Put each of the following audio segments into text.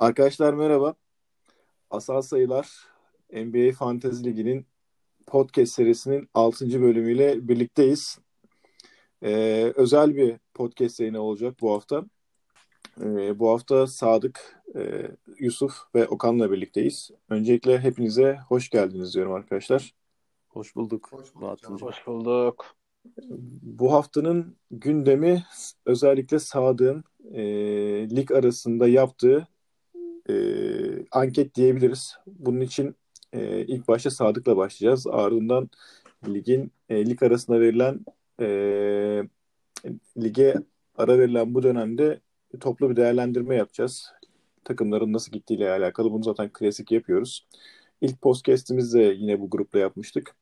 Arkadaşlar merhaba. Asal Sayılar NBA Fantezi Ligi'nin podcast serisinin 6. bölümüyle birlikteyiz. Ee, özel bir podcast yayını olacak bu hafta. Ee, bu hafta Sadık, e, Yusuf ve Okan'la birlikteyiz. Öncelikle hepinize hoş geldiniz diyorum arkadaşlar. Hoş bulduk. Hoş bulduk. Hoş bulduk. Bu haftanın gündemi özellikle Sadık'ın e, lig arasında yaptığı e, anket diyebiliriz. Bunun için e, ilk başta Sadık'la başlayacağız. Ardından ligin e, lig arasında verilen e, lige ara verilen bu dönemde toplu bir değerlendirme yapacağız. Takımların nasıl gittiğiyle alakalı. Bunu zaten klasik yapıyoruz. İlk podcast'imizi de yine bu grupla yapmıştık.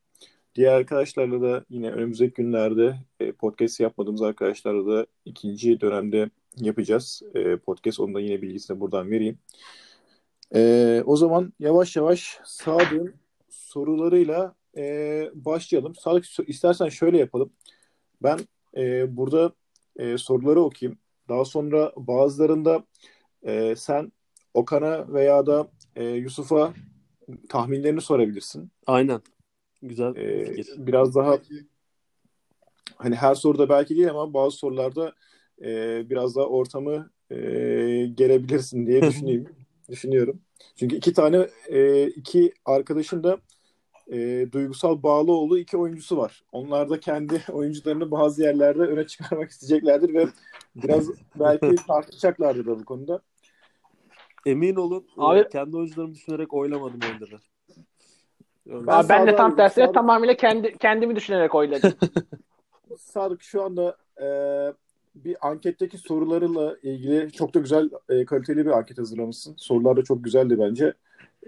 Diğer arkadaşlarla da yine önümüzdeki günlerde e, podcast yapmadığımız arkadaşlarla da ikinci dönemde yapacağız. E, podcast onu da yine bilgisini buradan vereyim. E, o zaman yavaş yavaş Sadık'ın sorularıyla e, başlayalım. Sadık istersen şöyle yapalım. Ben e, burada e, soruları okuyayım. Daha sonra bazılarında e, sen Okan'a veya da e, Yusuf'a tahminlerini sorabilirsin. Aynen. Güzel Ee, biraz daha hani her soruda belki değil ama bazı sorularda e, biraz daha ortamı e, gelebilirsin diye düşüneyim düşünüyorum. Çünkü iki tane e, iki arkadaşın da e, duygusal bağlı olduğu iki oyuncusu var. Onlar da kendi oyuncularını bazı yerlerde öne çıkarmak isteyeceklerdir ve biraz belki tartışacaklardır da bu konuda. Emin olun e, Abi- kendi oyuncularımı düşünerek oylamadım oyunları. Ben Abi ben de tam tersine Sadık- tamamıyla kendi kendimi düşünerek oyladım. Sadık şu anda e, bir anketteki sorularıyla ilgili çok da güzel e, kaliteli bir anket hazırlamışsın. Sorular da çok güzeldi bence.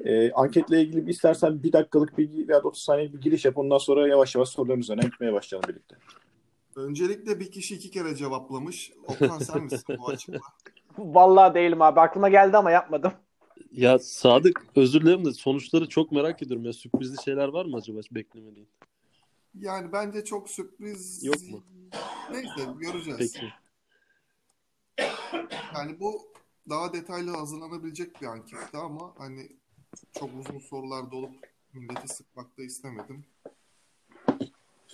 E, anketle ilgili bir istersen bir dakikalık bir veya da 30 saniyelik bir giriş yap. Ondan sonra yavaş yavaş soruların üzerine gitmeye başlayalım birlikte. Öncelikle bir kişi iki kere cevaplamış. Okan sen misin bu açıkla? Vallahi değilim abi. Aklıma geldi ama yapmadım. Ya Sadık özür dilerim de sonuçları çok merak ediyorum. Ya sürprizli şeyler var mı acaba beklemediğin? Yani bence çok sürpriz. Yok mu? Neyse göreceğiz. Peki. Yani bu daha detaylı hazırlanabilecek bir anketti ama hani çok uzun sorular dolup milleti sıkmak da istemedim.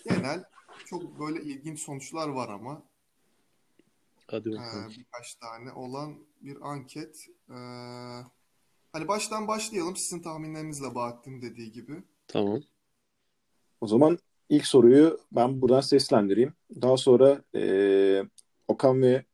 Genel çok böyle ilginç sonuçlar var ama Hadi Ee, bakalım. birkaç tane olan bir anket. Ee, hani baştan başlayalım sizin tahminlerinizle Bahattin dediği gibi. Tamam. O zaman ilk soruyu ben buradan seslendireyim. Daha sonra e, Okan ve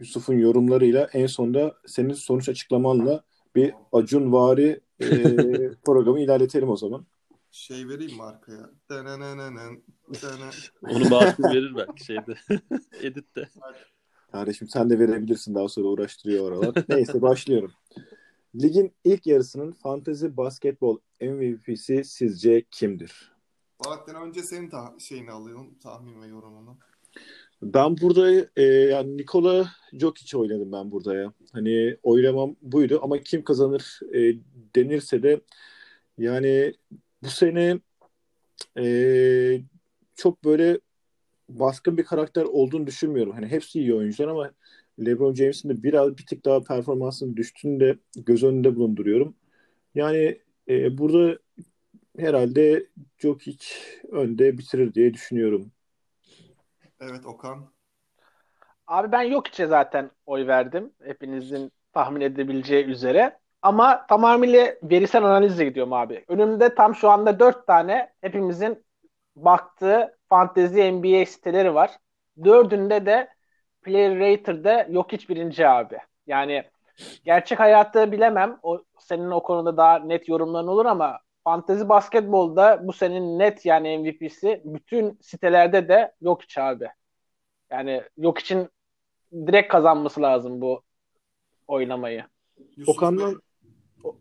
Yusuf'un yorumlarıyla en sonunda senin sonuç açıklamanla bir Acunvari e, programı ilerletelim o zaman. Şey vereyim mi arkaya? Denenenenen, dene- Onu Bahattin verir belki şeyde. Editte. Kardeşim sen de verebilirsin daha sonra uğraştırıyor oralar. Neyse başlıyorum. Ligin ilk yarısının fantezi basketbol MVP'si sizce kimdir? Bahattin önce senin ta- şeyini alayım, tahmin ve yorumunu. Ben burada e, yani Nikola Jokic oynadım ben burada ya. Hani oylamam buydu ama kim kazanır e, denirse de yani bu sene e, çok böyle baskın bir karakter olduğunu düşünmüyorum. Hani hepsi iyi oyuncular ama LeBron James'in de biraz bir tık daha performansının düştüğünü de göz önünde bulunduruyorum. Yani e, burada herhalde Jokic önde bitirir diye düşünüyorum. Evet Okan. Abi ben yok içe zaten oy verdim. Hepinizin tahmin edebileceği üzere. Ama tamamıyla verisel analizle gidiyorum abi. Önümde tam şu anda dört tane hepimizin baktığı fantezi NBA siteleri var. Dördünde de Player Rater'da yok hiç birinci abi. Yani gerçek hayatı bilemem. O senin o konuda daha net yorumların olur ama fantezi basketbolda bu senin net yani MVP'si bütün sitelerde de yok hiç abi. Yani yok için direkt kazanması lazım bu oynamayı. Yusuf Okan'dan Bey,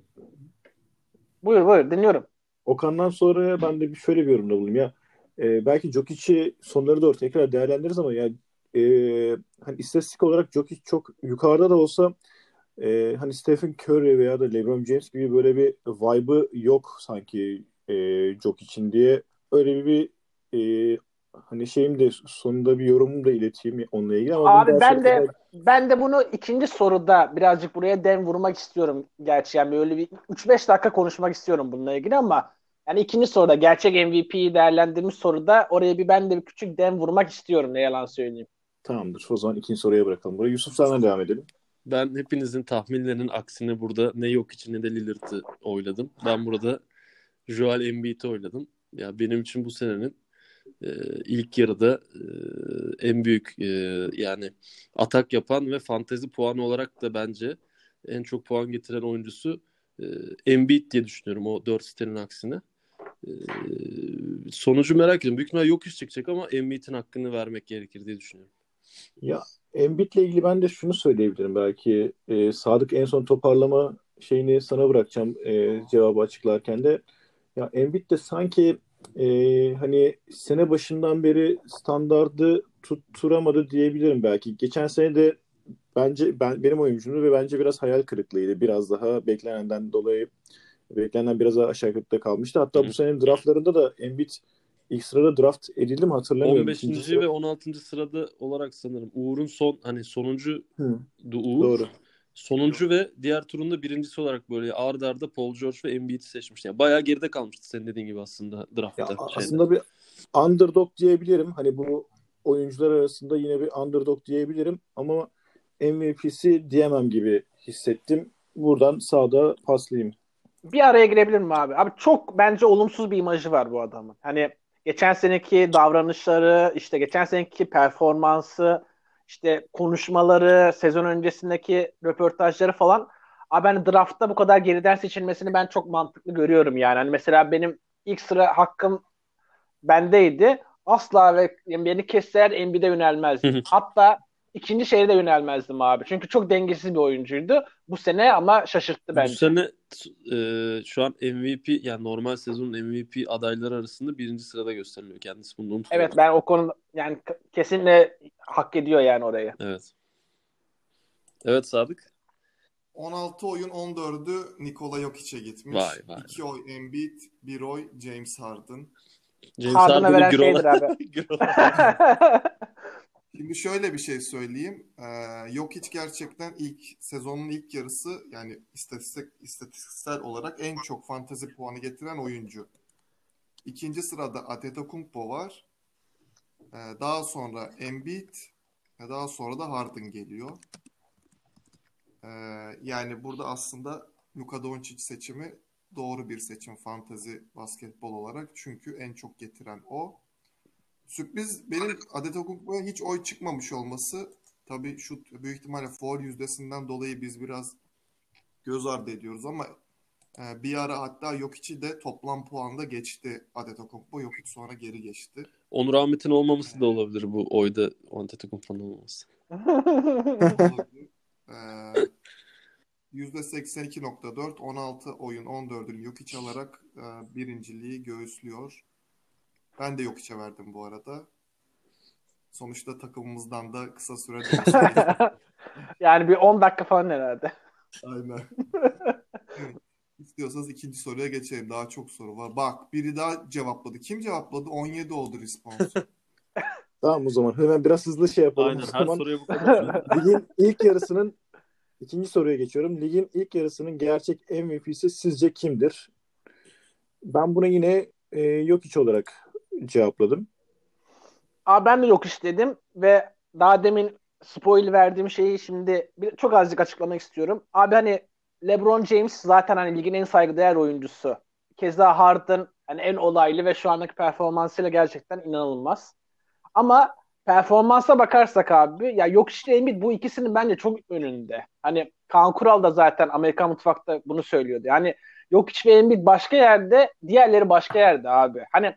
Buyur buyur dinliyorum. Okan'dan sonra ben de bir şöyle bir yorumda bulunayım ya. E, belki Jokic'i sonları doğru tekrar değerlendiririz ama yani e, hani istatistik olarak Jokic çok yukarıda da olsa e, hani Stephen Curry veya da LeBron James gibi böyle bir vibe'ı yok sanki e, Jokic'in diye öyle bir e, hani şeyim de sonunda bir yorumumu da ileteyim onunla ilgili ama Abi ben de kadar... ben de bunu ikinci soruda birazcık buraya dem vurmak istiyorum gerçi yani böyle bir 3-5 dakika konuşmak istiyorum bununla ilgili ama yani ikinci soruda gerçek MVP'yi değerlendirmiş soruda oraya bir ben de bir küçük dem vurmak istiyorum ne yalan söyleyeyim. Tamamdır. O zaman ikinci soruya bırakalım. Buraya Yusuf senden devam edelim. Ben hepinizin tahminlerinin aksine burada ne yok için ne de Lillard'ı oyladım. Ben burada Joel Embiid'i oyladım. Ya benim için bu senenin e, ilk yarıda e, en büyük e, yani atak yapan ve fantezi puanı olarak da bence en çok puan getiren oyuncusu e, Embiid diye düşünüyorum o 4 sitenin aksine. E, sonucu merak ediyorum. Büyük ihtimalle yok iş çıkacak ama Embiid'in hakkını vermek gerekir diye düşünüyorum. Ya Embiid'le ilgili ben de şunu söyleyebilirim belki. E, Sadık en son toparlama şeyini sana bırakacağım e, cevabı açıklarken de. Ya Embiid de sanki e, hani sene başından beri standardı tutturamadı diyebilirim belki. Geçen sene de bence ben benim oyuncumdu ve bence biraz hayal kırıklığıydı. Biraz daha beklenenden dolayı beklenenden biraz daha aşağıda kalmıştı. Hatta Hı. bu senenin draftlarında da Embiid ilk sırada draft edildi mi hatırlamıyorum. 15. İkinci ve 16. sırada olarak sanırım. Uğur'un son hani sonuncu. Uğur. Doğru. Sonuncu ve diğer turunda birincisi olarak böyle arda arda Paul George ve Embiid'i seçmişti. Yani bayağı geride kalmıştı senin dediğin gibi aslında draftta. Ya, aslında bir underdog diyebilirim. Hani bu oyuncular arasında yine bir underdog diyebilirim ama MVP'si diyemem gibi hissettim. Buradan sağda paslayayım. Bir araya girebilir mi abi? Abi çok bence olumsuz bir imajı var bu adamın. Hani geçen seneki davranışları, işte geçen seneki performansı, işte konuşmaları, sezon öncesindeki röportajları falan abi ben draftta bu kadar geriden seçilmesini ben çok mantıklı görüyorum yani. Hani mesela benim ilk sıra hakkım bendeydi. Asla ve beni kesseler NBA'de yönelmezdim. Hatta ikinci şeye de yönelmezdim abi. Çünkü çok dengesiz bir oyuncuydu. Bu sene ama şaşırttı bence. Bu sene e, şu an MVP yani normal sezonun MVP adayları arasında birinci sırada gösteriliyor kendisi bunu unutmayın. Evet ben o konuda yani kesinlikle hak ediyor yani orayı. Evet. Evet Sadık. 16 oyun 14'ü Nikola Jokic'e gitmiş. Vay vay. 2 oy Embiid, 1 oy James Harden. James Harden'a veren şeydir abi. Şimdi şöyle bir şey söyleyeyim. Ee, Jokic gerçekten ilk sezonun ilk yarısı yani istatistik istatistiksel olarak en çok fantezi puanı getiren oyuncu. İkinci sırada Antetokounmpo var. Ee, daha sonra Embiid ve daha sonra da Harden geliyor. Ee, yani burada aslında Luka Doncic seçimi doğru bir seçim fantezi basketbol olarak. Çünkü en çok getiren o. Sürpriz benim Adetokounmpo'ya hiç oy çıkmamış olması. Tabii şu büyük ihtimalle foul yüzdesinden dolayı biz biraz göz ardı ediyoruz ama e, bir ara hatta yok içi de toplam puanda geçti Adetokounmpo. Yok hiç sonra geri geçti. Onur Ahmet'in olmaması da olabilir bu oyda Antetokounmpo'nun olmaması. %82.4 16 oyun 14'ünü yok iç alarak e, birinciliği göğüslüyor. Ben de yok içe verdim bu arada. Sonuçta takımımızdan da kısa süre Yani bir 10 dakika falan herhalde. Aynen. İstiyorsanız ikinci soruya geçelim. Daha çok soru var. Bak biri daha cevapladı. Kim cevapladı? 17 oldu responsu. tamam o zaman hemen biraz hızlı şey yapalım. Aynen her soruya bu kadar. Ligin ilk yarısının ikinci soruya geçiyorum. Ligin ilk yarısının gerçek MVP'si sizce kimdir? Ben buna yine e, yok iç olarak cevapladım. Aa, ben de yok istedim ve daha demin spoil verdiğim şeyi şimdi bir, çok azıcık açıklamak istiyorum. Abi hani LeBron James zaten hani ligin en saygıdeğer oyuncusu. Keza Harden hani en olaylı ve şu andaki performansıyla gerçekten inanılmaz. Ama performansa bakarsak abi ya yok işte Embiid bu ikisinin bence çok önünde. Hani Kaan Kural da zaten Amerikan mutfakta bunu söylüyordu. Yani yok ve Embiid başka yerde, diğerleri başka yerde abi. Hani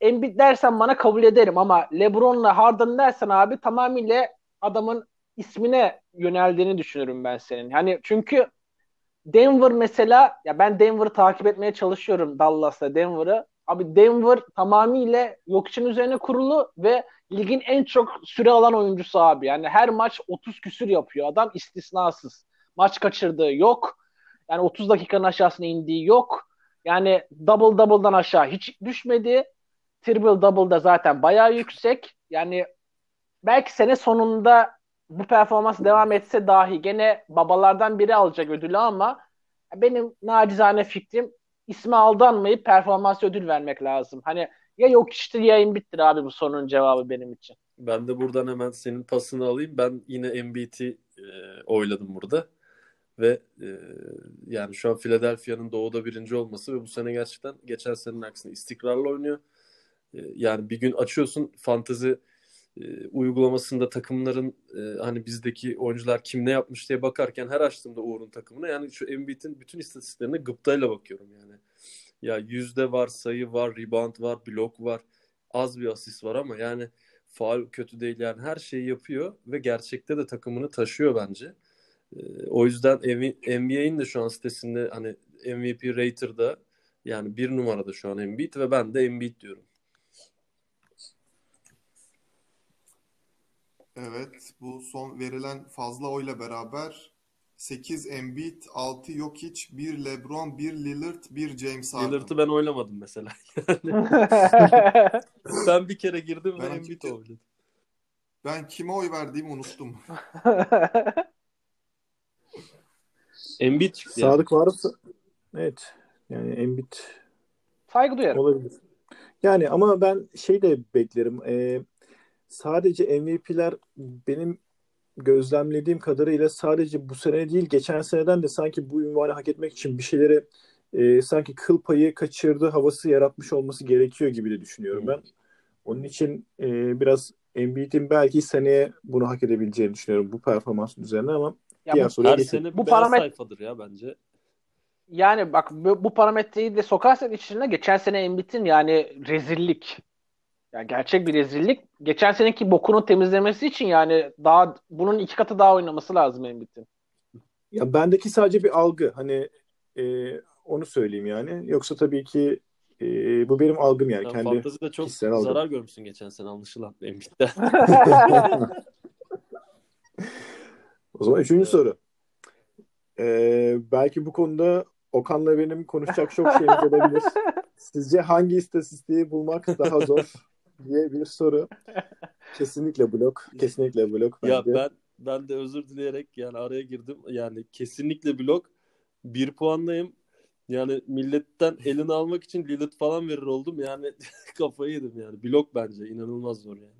Embiid dersen bana kabul ederim ama LeBron'la Harden dersen abi tamamıyla adamın ismine yöneldiğini düşünürüm ben senin. Hani çünkü Denver mesela ya ben Denver'ı takip etmeye çalışıyorum Dallas'ta Denver'ı. Abi Denver tamamıyla yok için üzerine kurulu ve ligin en çok süre alan oyuncusu abi. Yani her maç 30 küsür yapıyor. Adam istisnasız. Maç kaçırdığı yok. Yani 30 dakikanın aşağısına indiği yok. Yani double double'dan aşağı hiç düşmedi. Triple double da zaten bayağı yüksek. Yani belki sene sonunda bu performans devam etse dahi gene babalardan biri alacak ödülü ama benim nacizane fikrim ismi aldanmayıp performans ödül vermek lazım. Hani ya yok işte yayın bittir abi bu sorunun cevabı benim için. Ben de buradan hemen senin pasını alayım. Ben yine MBT'i e, oyladım burada. Ve e, yani şu an Philadelphia'nın doğuda birinci olması ve bu sene gerçekten geçen senenin aksine istikrarlı oynuyor. E, yani bir gün açıyorsun fantezi e, uygulamasında takımların e, hani bizdeki oyuncular kim ne yapmış diye bakarken her açtığımda Uğur'un takımına yani şu Embiid'in bütün istatistiklerine gıptayla bakıyorum yani. Ya yüzde var, sayı var, rebound var, blok var, az bir asist var ama yani faal kötü değil yani her şeyi yapıyor ve gerçekte de takımını taşıyor bence. E, o yüzden NBA'in de şu an sitesinde hani MVP Rater'da yani bir numarada şu an Embiid ve ben de Embiid diyorum. Evet, bu son verilen fazla oyla beraber 8 Embiid, 6 Jokic, 1 LeBron, 1 Lillard, 1 James Harden. Lillard'ı ben oylamadım mesela. Yani ben bir kere girdim ben ve Embiid oyladım. Ben kime oy verdiğimi unuttum. Embiid çıktı. Sadık yani. varsa evet. Yani Embiid saygı duyarım. Olabilir. Yani ama ben şey de beklerim. Ee, sadece MVP'ler benim gözlemlediğim kadarıyla sadece bu sene değil geçen seneden de sanki bu ünvanı hak etmek için bir şeyleri e, sanki kıl payı kaçırdı havası yaratmış olması gerekiyor gibi de düşünüyorum ben. Onun için e, biraz Embiid'in belki seneye bunu hak edebileceğini düşünüyorum bu performans üzerine ama ya diğer bu, her sene bu parametre sayfadır ya bence. Yani bak bu, bu parametreyi de sokarsak içine geçen sene Embiid'in yani rezillik yani gerçek bir rezillik. Geçen seneki bokunu temizlemesi için yani daha bunun iki katı daha oynaması lazım Embiid'in. Ya bendeki sadece bir algı. Hani e, onu söyleyeyim yani. Yoksa tabii ki e, bu benim algım yani. Sen Kendi fantezide çok zarar algım. görmüşsün geçen sene anlaşılan Embiid'de. o zaman üçüncü evet. soru. Ee, belki bu konuda Okan'la benim konuşacak çok şeyimiz olabilir. Sizce hangi istatistiği bulmak daha zor? Diye bir soru. Kesinlikle blok. Kesinlikle blok. Bence. Ya ben ben de özür dileyerek yani araya girdim. Yani kesinlikle blok. Bir puandayım. Yani milletten elini almak için Lilith falan verir oldum. Yani kafayı yedim yani. Blok bence. inanılmaz zor yani.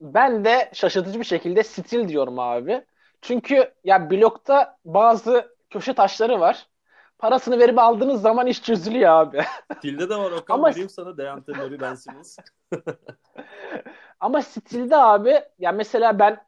Ben de şaşırtıcı bir şekilde stil diyorum abi. Çünkü ya blokta bazı köşe taşları var parasını verip aldığınız zaman iş çözülüyor abi. Stilde de var Okan Ama... vereyim sana Deante Murray Ben. Ama stilde abi ya mesela ben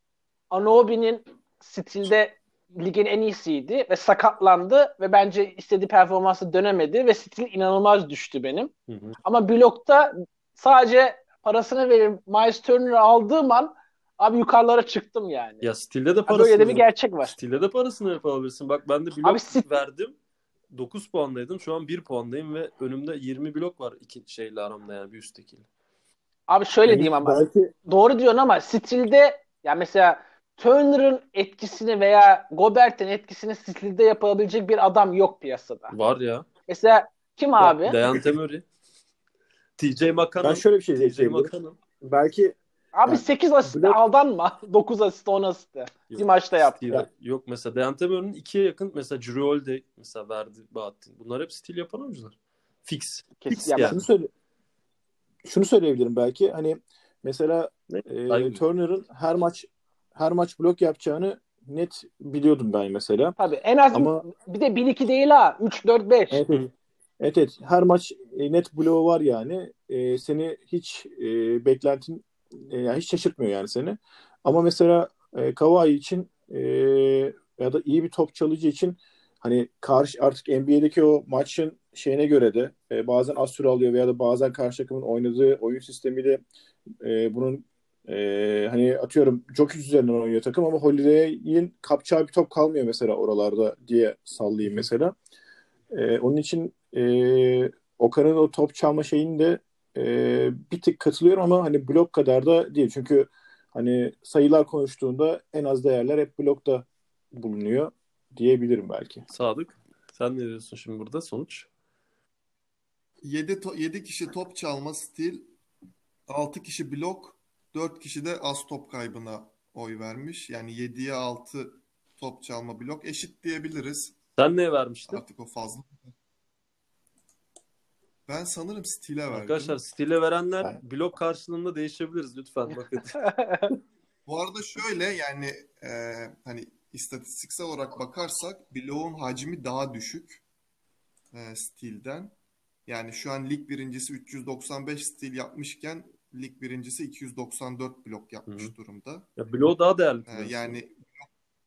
Anobi'nin stilde ligin en iyisiydi ve sakatlandı ve bence istediği performansı dönemedi ve stil inanılmaz düştü benim. Hı hı. Ama blokta sadece parasını verip Miles Turner'ı aldığım an abi yukarılara çıktım yani. Ya stilde de parasını Böyle bir gerçek var. Stilde de parasını verip alabilirsin. Bak ben de blok abi, verdim. 9 puandaydım. Şu an 1 puandayım ve önümde 20 blok var iki şeyle aramda yani bir üsttekiyle. Abi şöyle yani diyeyim ama. Belki... Doğru diyorsun ama stilde ya mesela Turner'ın etkisini veya Gobert'in etkisini stilde yapabilecek bir adam yok piyasada. Var ya. Mesela kim abi? Dejan Murray. TJ McConnell. Ben şöyle bir şey diyeceğim. Belki Abi yani, 8 asist Black... aldanma. 9 asist 10 asist. Bir maçta yaptı. Stil, yok mesela Deante Murray'nin 2'ye yakın mesela Drew Holiday mesela verdi Bahattin. Bunlar hep stil yapan oyuncular. Fix. Kesin Fix yani. Şunu, söyle, şunu söyleyebilirim belki. Hani mesela e, Turner'ın her maç her maç blok yapacağını net biliyordum ben mesela. Tabii en az Ama... bir de 1-2 değil ha. 3-4-5. Evet, evet. evet, Her maç e, net bloğu var yani. E, seni hiç e, beklentin e, yani hiç şaşırtmıyor yani seni. Ama mesela e, Kawhi için e, ya da iyi bir top çalıcı için hani karşı artık NBA'deki o maçın şeyine göre de e, bazen az süre alıyor veya da bazen karşı takımın oynadığı oyun sistemiyle e, bunun e, hani atıyorum Jokic üzerinden oynuyor takım ama Holiday'in kapacağı bir top kalmıyor mesela oralarda diye sallayayım mesela. E, onun için e, Okan'ın o top çalma şeyini de e, bir tık katılıyorum ama hani blok kadar da değil. Çünkü hani sayılar konuştuğunda en az değerler hep blokta bulunuyor diyebilirim belki. Sadık sen ne diyorsun şimdi burada sonuç? 7, to- 7 kişi top çalma stil 6 kişi blok, 4 kişi de az top kaybına oy vermiş. Yani 7'ye 6 top çalma blok eşit diyebiliriz. Sen neye vermiştin? Artık o fazla. Ben sanırım stile verdim. Arkadaşlar stile verenler Ben- blok karşılığında değişebiliriz lütfen bakın. Bu arada şöyle yani e, hani istatistiksel olarak bakarsak bloğun hacmi daha düşük e, stilden. Yani şu an lig birincisi 395 stil yapmışken lig birincisi 294 blok yapmış Hı. durumda. ya blok daha değerli. E, yani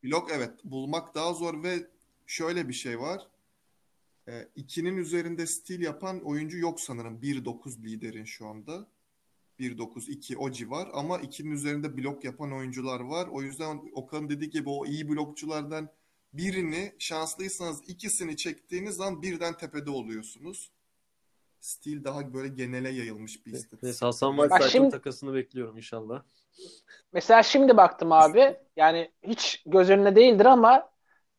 blok evet bulmak daha zor ve şöyle bir şey var. E, ikinin üzerinde stil yapan oyuncu yok sanırım. 1-9 liderin şu anda. 1-9-2 o civar ama ikinin üzerinde blok yapan oyuncular var. O yüzden Okan'ın dediği gibi o iyi blokçulardan birini şanslıysanız ikisini çektiğiniz an birden tepede oluyorsunuz. Stil daha böyle genele yayılmış bir istatistik. Neyse Hasan Bak şimdi- takasını bekliyorum inşallah. Mesela şimdi baktım abi. Yani hiç göz önüne değildir ama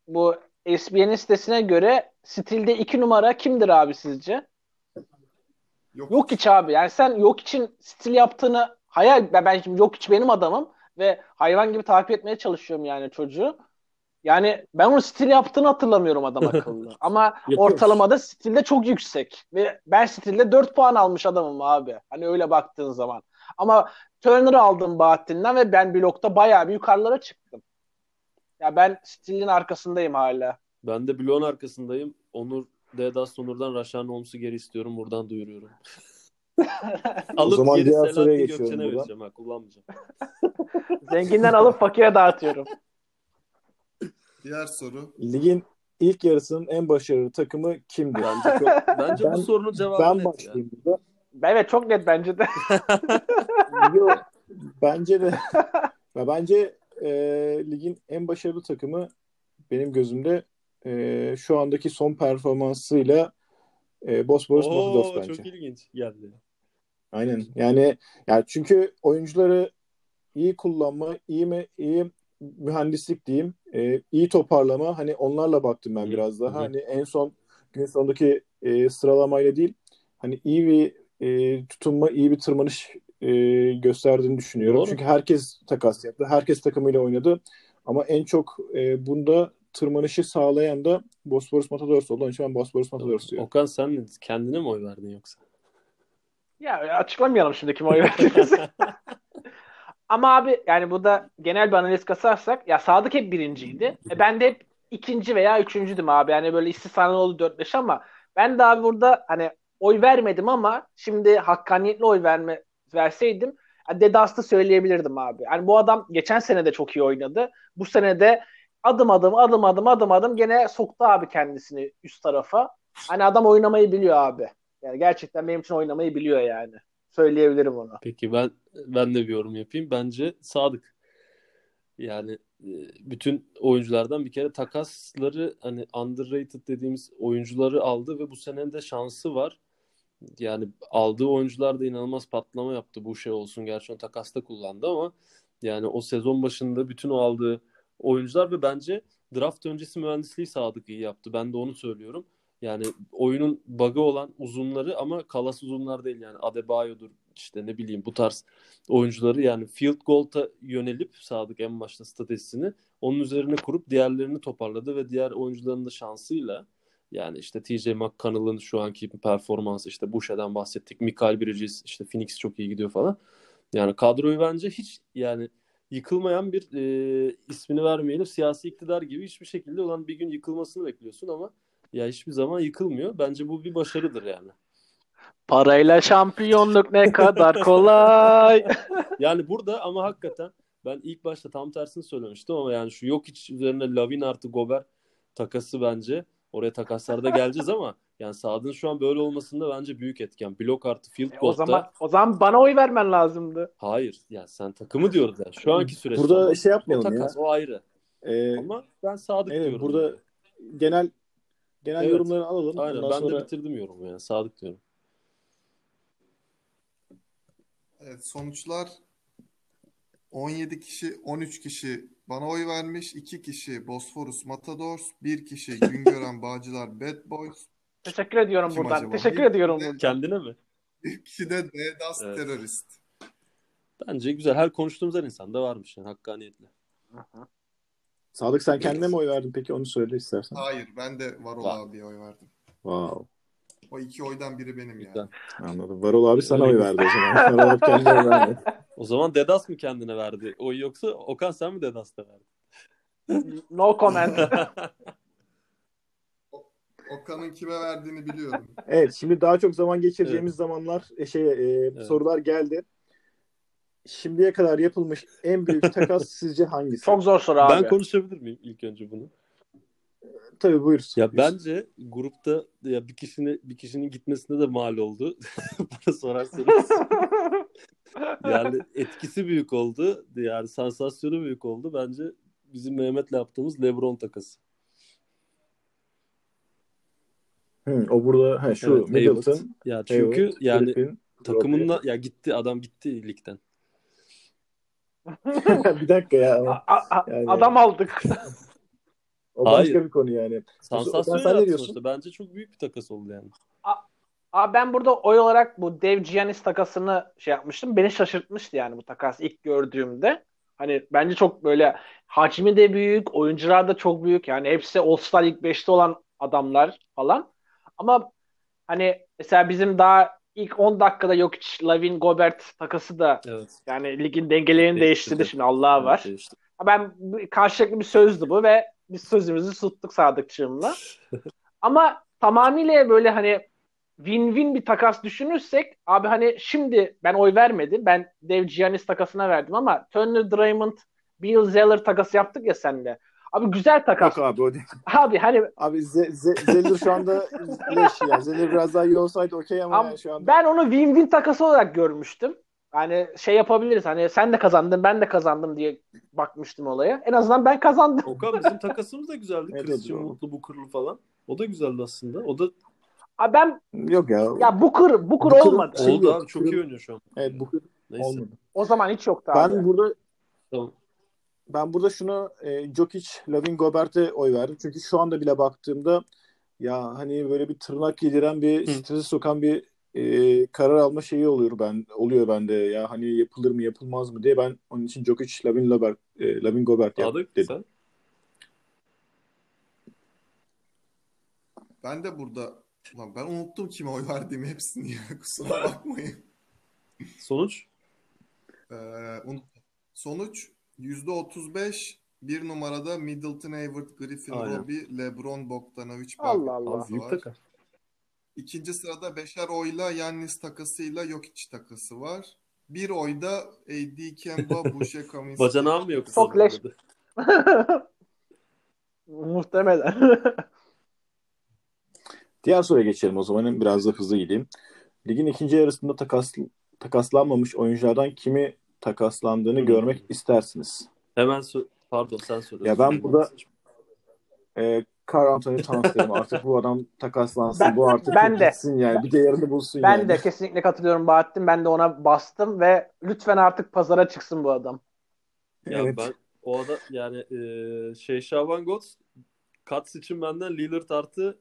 bu SBN'in sitesine göre stilde iki numara kimdir abi sizce? Yok, Yok hiç abi. Yani sen yok için stil yaptığını hayal ben, ben şimdi yok hiç benim adamım ve hayvan gibi takip etmeye çalışıyorum yani çocuğu. Yani ben onun stil yaptığını hatırlamıyorum adam akıllı. Ama ortalamada stilde çok yüksek. Ve ben stilde 4 puan almış adamım abi. Hani öyle baktığın zaman. Ama Turner'ı aldım Bahattin'den ve ben blokta bayağı bir yukarılara çıktım. Ya ben stilin arkasındayım hala. Ben de bloğun arkasındayım. Onur Dedas Onur'dan Raşan Holmes'u geri istiyorum. Buradan duyuruyorum. Alıp zaman geri diğer soruya geçiyorum Gökçen'e buradan. vereceğim. Ha, kullanmayacağım. Zenginden alıp fakire dağıtıyorum. Diğer soru. Ligin ilk yarısının en başarılı takımı kimdi? Bence, çok, bence Ben- bu sorunun cevabı ben net başlayayım burada. Evet çok net bence de. Yok, bence de ya bence e, ligin en başarılı takımı benim gözümde e, şu andaki son performansıyla e, Bosporus Oo, bence. çok ilginç geldi. Aynen. Yani yani çünkü oyuncuları iyi kullanma, iyi mi iyi mühendislik diyeyim, e, iyi toparlama hani onlarla baktım ben biraz daha. hı. Hani en son gün sonundaki e, sıralamayla değil, hani iyi bir e, tutunma, iyi bir tırmanış e, gösterdiğini düşünüyorum. Doğru. Çünkü herkes takas yaptı, herkes takımıyla oynadı. Ama en çok e, bunda tırmanışı sağlayan da Bosporus Matadors oldu. Onun için ben Bosporus Matadors diyorum. Okan sen ne- kendine mi oy verdin yoksa? Ya açıklamayalım şimdi kim oy verdiğimizi. Ama abi yani bu da genel bir analiz kasarsak ya Sadık hep birinciydi. E ben de hep ikinci veya üçüncüdüm abi. Yani böyle istisnalı oldu 4-5 ama ben de abi burada hani oy vermedim ama şimdi hakkaniyetli oy verme verseydim ya Dedas'ta söyleyebilirdim abi. Yani bu adam geçen sene de çok iyi oynadı. Bu sene de adım adım adım adım adım adım gene soktu abi kendisini üst tarafa. Hani adam oynamayı biliyor abi. Yani gerçekten benim için oynamayı biliyor yani. Söyleyebilirim onu. Peki ben ben de bir yorum yapayım. Bence Sadık. Yani e, bütün oyunculardan bir kere takasları hani underrated dediğimiz oyuncuları aldı ve bu sene de şansı var. Yani aldığı oyuncular da inanılmaz patlama yaptı. Bu şey olsun gerçi onu takasta kullandı ama yani o sezon başında bütün o aldığı oyuncular ve bence draft öncesi mühendisliği Sadık iyi yaptı. Ben de onu söylüyorum. Yani oyunun bug'ı olan uzunları ama kalas uzunlar değil yani Adebayo'dur işte ne bileyim bu tarz oyuncuları yani field goal'a yönelip Sadık en başta statüsünü onun üzerine kurup diğerlerini toparladı ve diğer oyuncuların da şansıyla yani işte TJ McConnell'ın şu anki performansı işte Boucher'den bahsettik. Mikael Bridges işte Phoenix çok iyi gidiyor falan. Yani kadroyu bence hiç yani yıkılmayan bir e, ismini vermeyelim siyasi iktidar gibi hiçbir şekilde olan bir gün yıkılmasını bekliyorsun ama ya hiçbir zaman yıkılmıyor. Bence bu bir başarıdır yani. Parayla şampiyonluk ne kadar kolay. Yani burada ama hakikaten ben ilk başta tam tersini söylemiştim ama yani şu yok hiç üzerine Lavin artı Gober takası bence oraya takaslarda geleceğiz ama yani Sadık'ın şu an böyle olmasında bence büyük etken. Blok artı field E, o goal'da zaman o zaman bana oy vermen lazımdı. hayır yani sen takımı diyoruz yani. Şu anki süreçte Burada ama şey o yapmayalım ya. takas o ayrı. E, Ama ben Sadık evet, diyorum. burada yani. genel genel Evet. yorumları alalım. Aynen Ondan ben sonra de bitirdim yorumu yani. Sadık diyorum. Evet, sonuçlar 17 kişi, 13 kişi bana oy vermiş. 2 kişi Bosphorus Matadors, 1 kişi Güngören Bağcılar Bad Boys, Teşekkür ediyorum Kim buradan. acaba? Teşekkür Bir- ediyorum bir de-. Kendine mi? 1 kişi de Dedas Evet. Terörist. Bence güzel. Her konuştuğumuz her insanda varmış yani hakkaniyetle. Sadık sen kendine mi oy verdin peki? Onu söyle istersen. Hayır ben de Varol Var. abiye oy verdim. Wow. O iki oydan biri benim Güzel. yani. Anladım. Varol abi sana oy verdi o zaman. Varol abi kendine oy vermedi. O zaman Dedas mı kendine verdi? O yoksa Okan sen mi Dedas'ta verdin? No comment. Okan'ın kime verdiğini biliyorum. Evet şimdi daha çok zaman geçireceğimiz zamanlar e, şey e, Evet. sorular geldi. Şimdiye kadar yapılmış en büyük takas sizce hangisi? Çok zor soru abi. Ben konuşabilir miyim ilk önce bunu? Tabii buyur. Ya Buyur. bence grupta ya bir kişinin bir kişinin gitmesine de mal oldu. Bana sorarsanız. yani etkisi büyük oldu. Yani sansasyonu büyük oldu. Bence bizim Mehmet'le yaptığımız LeBron takası. Hı, o burada ha, şu Evet, Middleton, Hayward. Ya çünkü Hayward, yani Griffin, takımında ya gitti adam gitti ligden. Bir dakika ya. A- a- Yani- Adam aldık. O başka Hayır. bir konu yani. Sansasyon sen ne diyorsun? sonuçta. Bence çok büyük bir takas oldu yani. Abi ben burada oy olarak bu Dev Giannis takasını şey yapmıştım. Beni şaşırtmıştı yani bu takas ilk gördüğümde. Hani bence çok böyle hacmi de büyük, oyuncular da çok büyük. Yani hepsi All-Star ilk 5'te olan adamlar falan. Ama hani mesela bizim daha ilk 10 dakikada yok Lavin Gobert takası da Evet. yani ligin dengelerini Değiştirdi. değiştirdi şimdi Allah'a var. İşte. Ben karşılıklı bir sözdü bu ve biz sözümüzü tuttuk Sadıkçığımla. Ama tamamıyla böyle hani win-win bir takas düşünürsek abi hani şimdi ben oy vermedim. Ben Dev Giannis takasına verdim ama Turner Draymond Bill Zeller takası yaptık ya seninle. Abi güzel takas. Yok abi o değil. Abi hani Abi Z- Z- Zeller şu anda leş ya. Zeller biraz daha iyi olsaydı okey ama Abi, yani şu anda. ben onu win-win takası olarak görmüştüm. Hani şey yapabiliriz hani sen de kazandın ben de kazandım diye bakmıştım olaya. En azından ben kazandım. Okan bizim takasımız da güzeldi. Evet, Christian. Mutlu Bukurlu falan. O da güzeldi aslında. O da Abi ben Yok ya. ya Booker Booker Booker- olmadı. Şey oldu yok, abi. Çok iyi oynuyor şu an. Evet bu Neyse. olmadı. O zaman hiç yoktu abi. Ben burada Tamam. ben burada şunu e, Jokic, Lavin Gobert'e oy verdim. Çünkü şu anda bile baktığımda ya hani böyle bir tırnak yediren bir Hı. stresi sokan bir e, karar alma şeyi oluyor ben oluyor bende ya hani yapılır mı yapılmaz mı diye ben onun için Jokic, Lavin Gobert, e, Lavin Gobert yap Sadık dedim. sen? Ben de burada Ulan ben unuttum kime oy verdiğimi hepsini ya. Kusura bakmayın. Sonuç? Ee, unuttum. Sonuç %35 bir numarada Middleton, Hayward, Griffin, Aynen. Roby, LeBron, Bogdanovic, Allah Allah. Büyük var. İkinci sırada beşer oyla Yannis takasıyla Jokic takası var. Bir oyda AD Kemba, Boucher, Kaminsky. Bacanağı mı yoksa? Çok leş. Muhtemelen. Diğer soruya geçelim o zaman. Biraz da hızlı gideyim. Ligin ikinci yarısında takas, takaslanmamış oyunculardan kimi takaslandığını Hı. görmek istersiniz? Hemen sor- Pardon sen söyle. Ya ben burada- Ee, Carl Anthony Towns derim. Artık bu adam takaslansın. Ben- bu artık ben de. gitsin yani. Bir değerini bulsun ben yani. de kesinlikle katılıyorum Bahattin. Ben de ona bastım ve lütfen artık pazara çıksın bu adam. Ya Evet. ben o ada yani e, şey Şaban Gots Kats için benden Lillard artı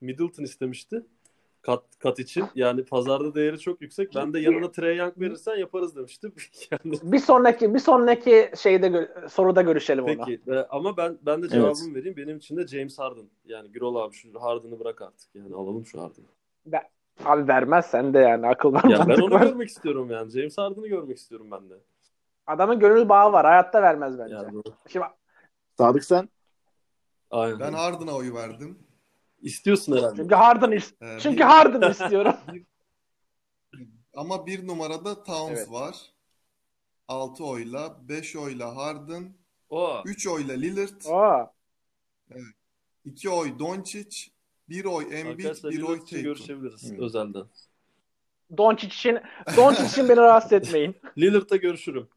Middleton istemişti. Kat, kat için. Yani pazarda değeri çok yüksek. Ben de yanına Trey Young verirsen yaparız demiştim. yani Bir sonraki bir sonraki şeyde gö- soruda görüşelim ona. peki. Ama ben ben de cevabımı vereyim. Benim için de James Harden. Yani Gürol abi şu Harden'ı bırak artık. Yani alalım şu Harden'ı. Abi vermez sen de yani akıl var. Ya ben onu var. görmek istiyorum yani. James Harden'ı görmek istiyorum ben de. Adamın gönül bağı var. Hayatta vermez bence. Yani Şimdi Sadık sen? aynen. Ben Harden'a oy verdim. İstiyorsun herhalde. çünkü Harden is- Ee, çünkü bir- Harden istiyorum. Ama bir numarada Towns Evet. var. 6 oyla, 5 oyla Harden, O. 3 oyla Lillard, Oo. 2 oy Doncic, 1 oy Embiid, Arkadaşlar 1 oy Tatum. görüşebiliriz Hı. özelden. Doncic için Doncic için beni rahatsız etmeyin. Lillard'da görüşürüm.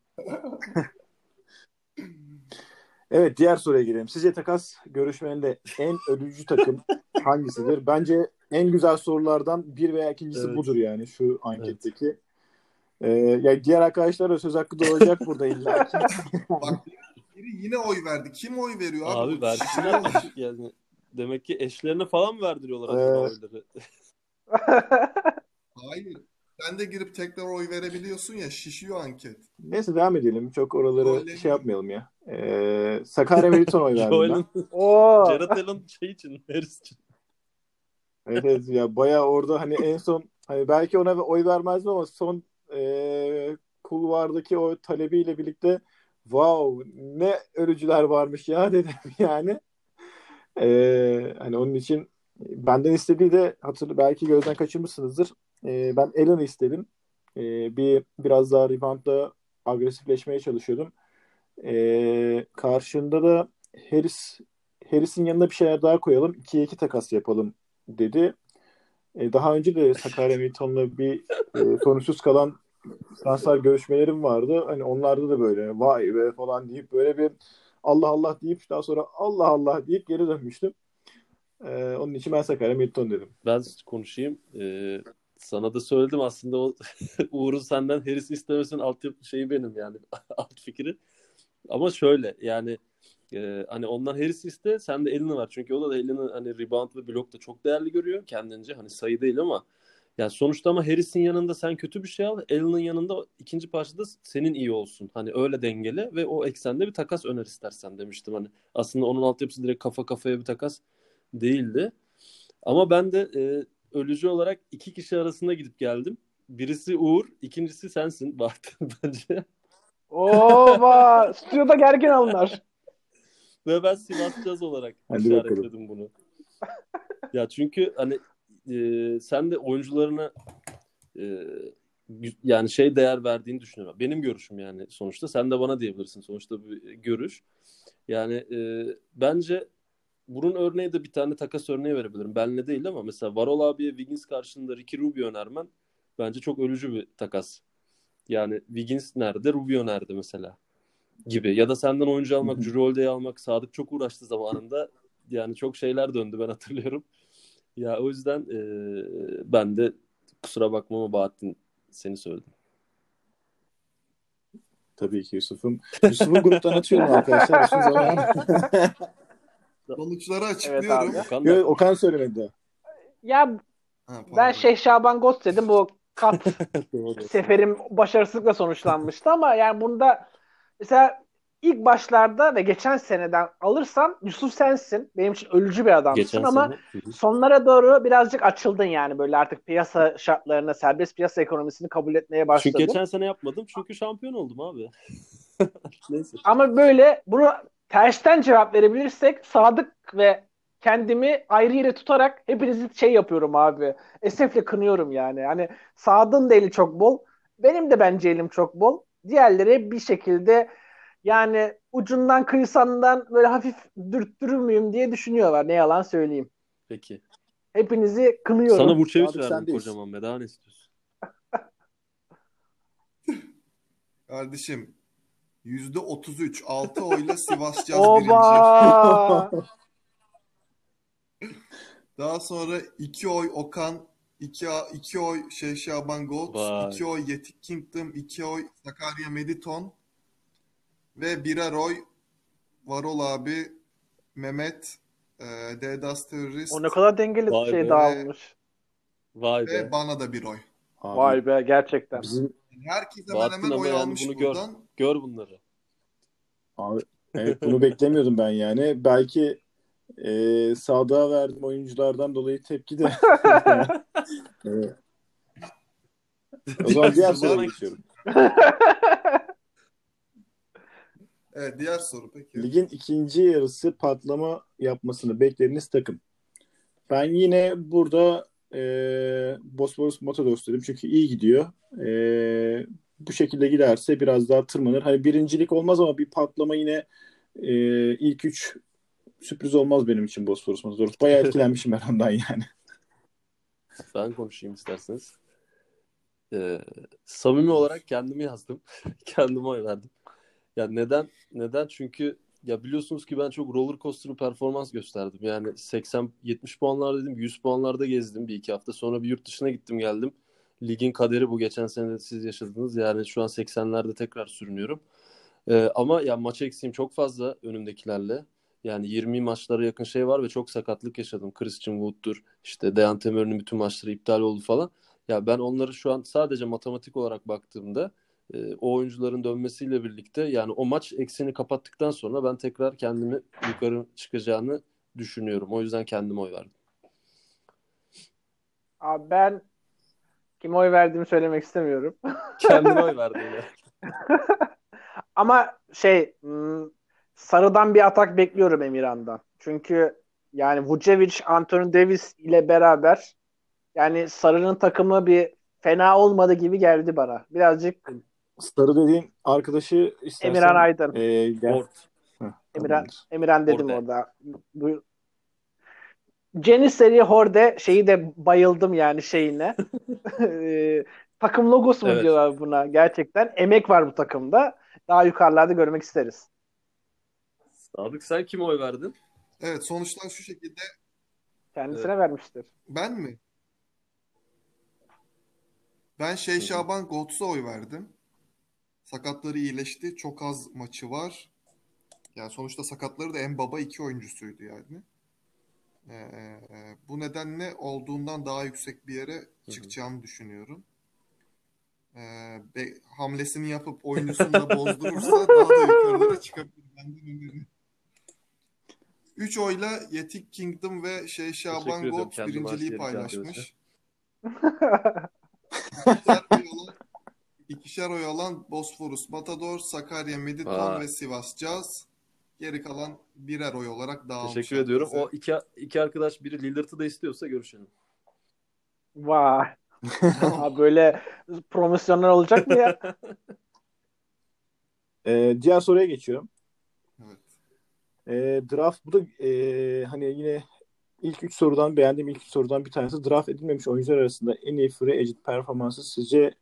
Evet diğer soruya girelim. Sizce takas görüşmelerinde en ölücü takım hangisidir? Bence en güzel sorulardan bir veya ikincisi Evet. budur yani şu anketteki. Ee, ya diğer arkadaşlar da söz hakkı doğacak burada illa. Bak biri yine oy verdi. Kim oy veriyor abi? Abi versinler yani. Demek ki eşlerine falan mı verdiriyorlar acaba Ee, oyları? Hayır. sen de girip tekrar oy verebiliyorsun ya şişiyor anket. Neyse devam edelim. Çok oraları Öyle şey mi? yapmayalım ya. Ee, Sakarya Meriton oy verdim ben. Oo. Jared Allen şey için, Harris için. Evet, ya bayağı orada hani en son hani belki ona oy vermezdim ama son e, kulvardaki o talebiyle birlikte wow ne ölücüler varmış ya dedim yani. E, hani onun için benden istediği de hatırlı belki gözden kaçırmışsınızdır. E, ben Allen'ı istedim. E, bir biraz daha reboundda agresifleşmeye çalışıyordum. E, karşında da Harris Harris'in yanına bir şeyler daha koyalım. 2'ye 2 takas yapalım dedi. E, daha önce de Sakarya Milton'la bir e, sonuçsuz kalan transfer görüşmelerim vardı. Hani onlarda da böyle vay be falan deyip böyle bir Allah Allah deyip daha sonra Allah Allah deyip geri dönmüştüm. E, onun için ben Sakarya Milton dedim. Ben konuşayım. Ee, sana da söyledim aslında o Uğur'un senden Harris istemesinin alt şeyi benim yani alt fikri. Ama şöyle yani e, hani ondan Harris iste sen de elini var. Çünkü o da elini hani rebound ve blok da çok değerli görüyor kendince. Hani sayı değil ama yani sonuçta ama Harris'in yanında sen kötü bir şey al. Allen'ın yanında ikinci parçada senin iyi olsun. Hani öyle dengele ve o eksende bir takas öner istersen demiştim. Hani aslında onun altyapısı direkt kafa kafaya bir takas değildi. Ama ben de e, ölücü olarak iki kişi arasında gidip geldim. Birisi Uğur, ikincisi sensin Bahtın bence. Oba. Stüdyoda gergin anlar. Ve ben Sivas Caz olarak Hadi işaretledim bunu. ya çünkü hani e, sen de oyuncularına e, yani şey değer verdiğini düşünüyorum. Benim görüşüm yani sonuçta. Sen de bana diyebilirsin. Sonuçta bir görüş. Yani e, bence bunun örneği de bir tane takas örneği verebilirim. Benle değil ama mesela Varol abiye Wiggins karşılığında Ricky Rubio önermen bence çok ölücü bir takas. Yani Wiggins nerede? Rubio nerede mesela? Gibi. Ya da senden oyuncu almak, Holiday'i almak Sadık çok uğraştı zamanında. Yani çok şeyler döndü ben hatırlıyorum. Ya o yüzden e, ben de kusura bakma ama Bahattin seni söyledim. Tabii ki Yusuf'um. Yusuf'u gruptan atıyorum arkadaşlar. Yusuf zaman. Sonuçları açıklıyorum. Evet Okan Yo, Okan söylemedi. Ya Ha, ben şey Şaban Ghost dedim. Bu kat seferim başarısızlıkla sonuçlanmıştı ama yani bunda mesela ilk başlarda ve geçen seneden alırsam Yusuf sensin. Benim için ölücü bir adamsın Geçen ama sene. Sonlara doğru birazcık açıldın yani böyle artık piyasa şartlarına, serbest piyasa ekonomisini kabul etmeye başladın. Çünkü geçen sene yapmadım çünkü şampiyon oldum abi. Neyse. Ama böyle bunu tersten cevap verebilirsek Sadık ve kendimi ayrı yere tutarak hepinizi şey yapıyorum abi. Esefle kınıyorum yani. Hani Sadık'ın da eli çok bol. Benim de bence elim çok bol. Diğerleri bir şekilde yani ucundan kıyısandan böyle hafif dürttürür müyüm diye düşünüyorlar. Ne yalan söyleyeyim. Peki. Hepinizi kınıyorum. Sana Burçeviç verdim kocaman be. Daha ne istiyorsun? Kardeşim %33 6 oyla Sivas Caz birinci. Daha sonra 2 oy Okan, 2 2 oy şey Şaban Gold, Vay. 2 oy Yetik Kingdom, 2 oy Sakarya Mediton ve birer oy Varol abi, Mehmet, e, Dedas Terörist o ne kadar dengeli Vay şey be. dağılmış. Vay ve be. bana da bir oy. Abi, Vay be gerçekten. Bizim Herkes hemen hemen oy yani almış bunu gör. buradan. Gör bunları. Abi, evet bunu beklemiyordum ben yani. Belki e, Sadık'a verdiğim oyunculardan dolayı tepki de. Evet. O zaman diğer soruya geçiyorum. Evet diğer soru peki. Ligin ikinci yarısı patlama yapmasını beklediğiniz takım. Ben yine burada e, Bosporus Matados dedim çünkü iyi gidiyor. E, bu şekilde giderse biraz daha tırmanır. Hani birincilik olmaz ama bir patlama yine e, ilk üç sürpriz olmaz benim için Bosporus Matados. Bayağı etkilenmişim ben ondan yani. Ben konuşayım isterseniz. Ee, samimi olarak kendimi yazdım. Kendime oy verdim. Ya neden? Neden? Çünkü ya biliyorsunuz ki ben çok roller coaster bir performans gösterdim. Yani 80 70 puanlar dedim, 100 puanlarda gezdim bir iki hafta. Sonra bir yurt dışına gittim geldim. Ligin kaderi bu. Geçen sene siz yaşadınız. Yani şu an 80'lerde tekrar sürünüyorum. Ee, ama ya maç eksiğim çok fazla önümdekilerle. Yani 20 maçlara yakın şey var ve çok sakatlık yaşadım. Christian Wood'dur, işte Dejan Temer'in bütün maçları iptal oldu falan. Ya ben onları şu an sadece matematik olarak baktığımda e, o oyuncuların dönmesiyle birlikte yani o maç ekseni kapattıktan sonra ben tekrar kendimi yukarı çıkacağını düşünüyorum. O yüzden kendime oy verdim. Abi ben kime oy verdiğimi söylemek istemiyorum. Kendime oy verdim ya. Ama şey hmm, sarıdan bir atak bekliyorum Emirhan'dan. Çünkü yani Vucevic, Anthony Davis ile beraber yani sarının takımı bir fena olmadı gibi geldi bana. Birazcık Sarı dediğin arkadaşı istersen Emirhan Aydın. e, gel. Heh, Emirhan. Emirhan dedim Horde. orada. Bu, Janiseri Horde şeyi de bayıldım yani şeyine. Ee, takım logosu mu Evet. diyorlar buna gerçekten. Emek var bu takımda. Daha yukarılarda görmek isteriz. Sadık sen kime oy verdin? Evet sonuçlar şu şekilde. Kendisine vermiştir. Ben mi? Ben şey Şaban Gots'a oy verdim. Sakatları iyileşti. Çok az maçı var. Yani sonuçta sakatları da en baba iki oyuncusuydu yani. Ee, bu nedenle olduğundan daha yüksek bir yere çıkacağını düşünüyorum. Ee, be- hamlesini yapıp oyuncusunu da bozdurursa daha da yukarılara çıkabilir. Benden öneri. 3 oyla Yetik Kingdom ve şey Şaban ediyorum. Kendi birinciliği paylaşmış. İkişer oy alan, ikişer oy alan Bosforus, Matador, Sakarya, Mediton Vay. ve Sivas Jazz. Geri kalan birer oy olarak dağılmış. Teşekkür ediyorum. herkese. O iki, iki arkadaş biri Lillard'ı da istiyorsa görüşelim. Vay. Abi böyle promosyonlar olacak mı ya? E, diğer soruya geçiyorum. E, draft bu da e, hani yine ilk üç sorudan beğendiğim ilk üç sorudan bir tanesi draft edilmemiş oyuncular arasında en iyi free agent performansı sizce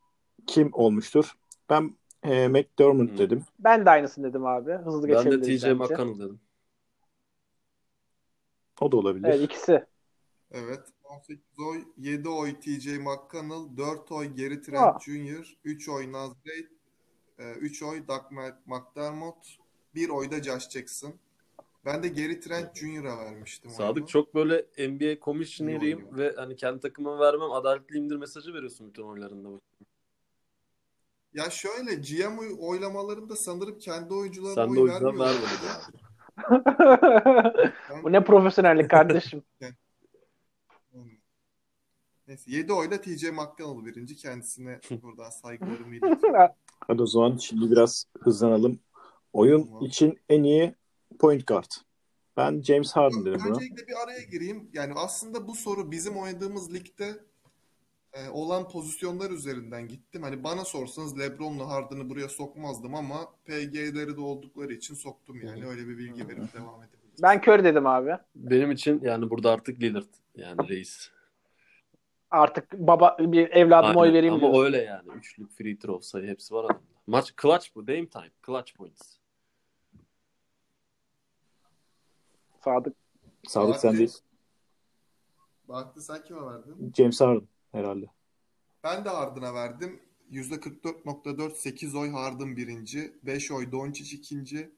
kim olmuştur? Ben e, McDermott Hmm. dedim. Ben de aynısını dedim abi. Hızlı Ben de TJ. McConnell dedim. O da olabilir. Evet ikisi. Evet. 18 oy, 7 oy TJ McConnell, 4 oy Gary Trent Aa. Jr., 3 oy Naz Reid, 3 oy Doug Mc- McDermott, 1 oy da Josh Jackson. Ben de Gary Trent Jr.'a vermiştim Sadık oyumu. çok böyle NBA oynuyor. ve hani kendi takımıma vermem adaletliyimdir mesajı veriyorsun bütün oylarında. Ya şöyle GM oy- oylamalarında sanırım kendi oyuncularına Sen de oy o yüzden vermedin. Ben- Bu ne profesyonellik kardeşim. Neyse 7 oyla TJ McConnell birinci. Kendisine buradan saygılarımı iletiyorum. Hadi o zaman şimdi biraz hızlanalım. Oyun Tamam. için en iyi point guard. Ben James Harden dedim buna. Öncelikle bir araya gireyim. Yani aslında bu soru bizim oynadığımız ligde e, olan pozisyonlar üzerinden gittim. Hani bana sorsanız LeBron'la Harden'ı buraya sokmazdım ama PG'leri de oldukları için soktum yani. Öyle bir bilgi verip devam edebiliriz. Ben kör dedim abi. Benim için yani burada artık Lillard yani reis. Artık baba bir evladıma oy vereyim Ama diyorsun. öyle yani. Üçlük free throw sayı hepsi var adamda. Maç clutch bu. Dame time. Clutch points. Sadık. Sadık sen değil. Bahtı sen kime verdin? James Harden herhalde. Ben de Harden'a verdim. %44.4 8 oy Harden birinci. 5 oy Doncic ikinci.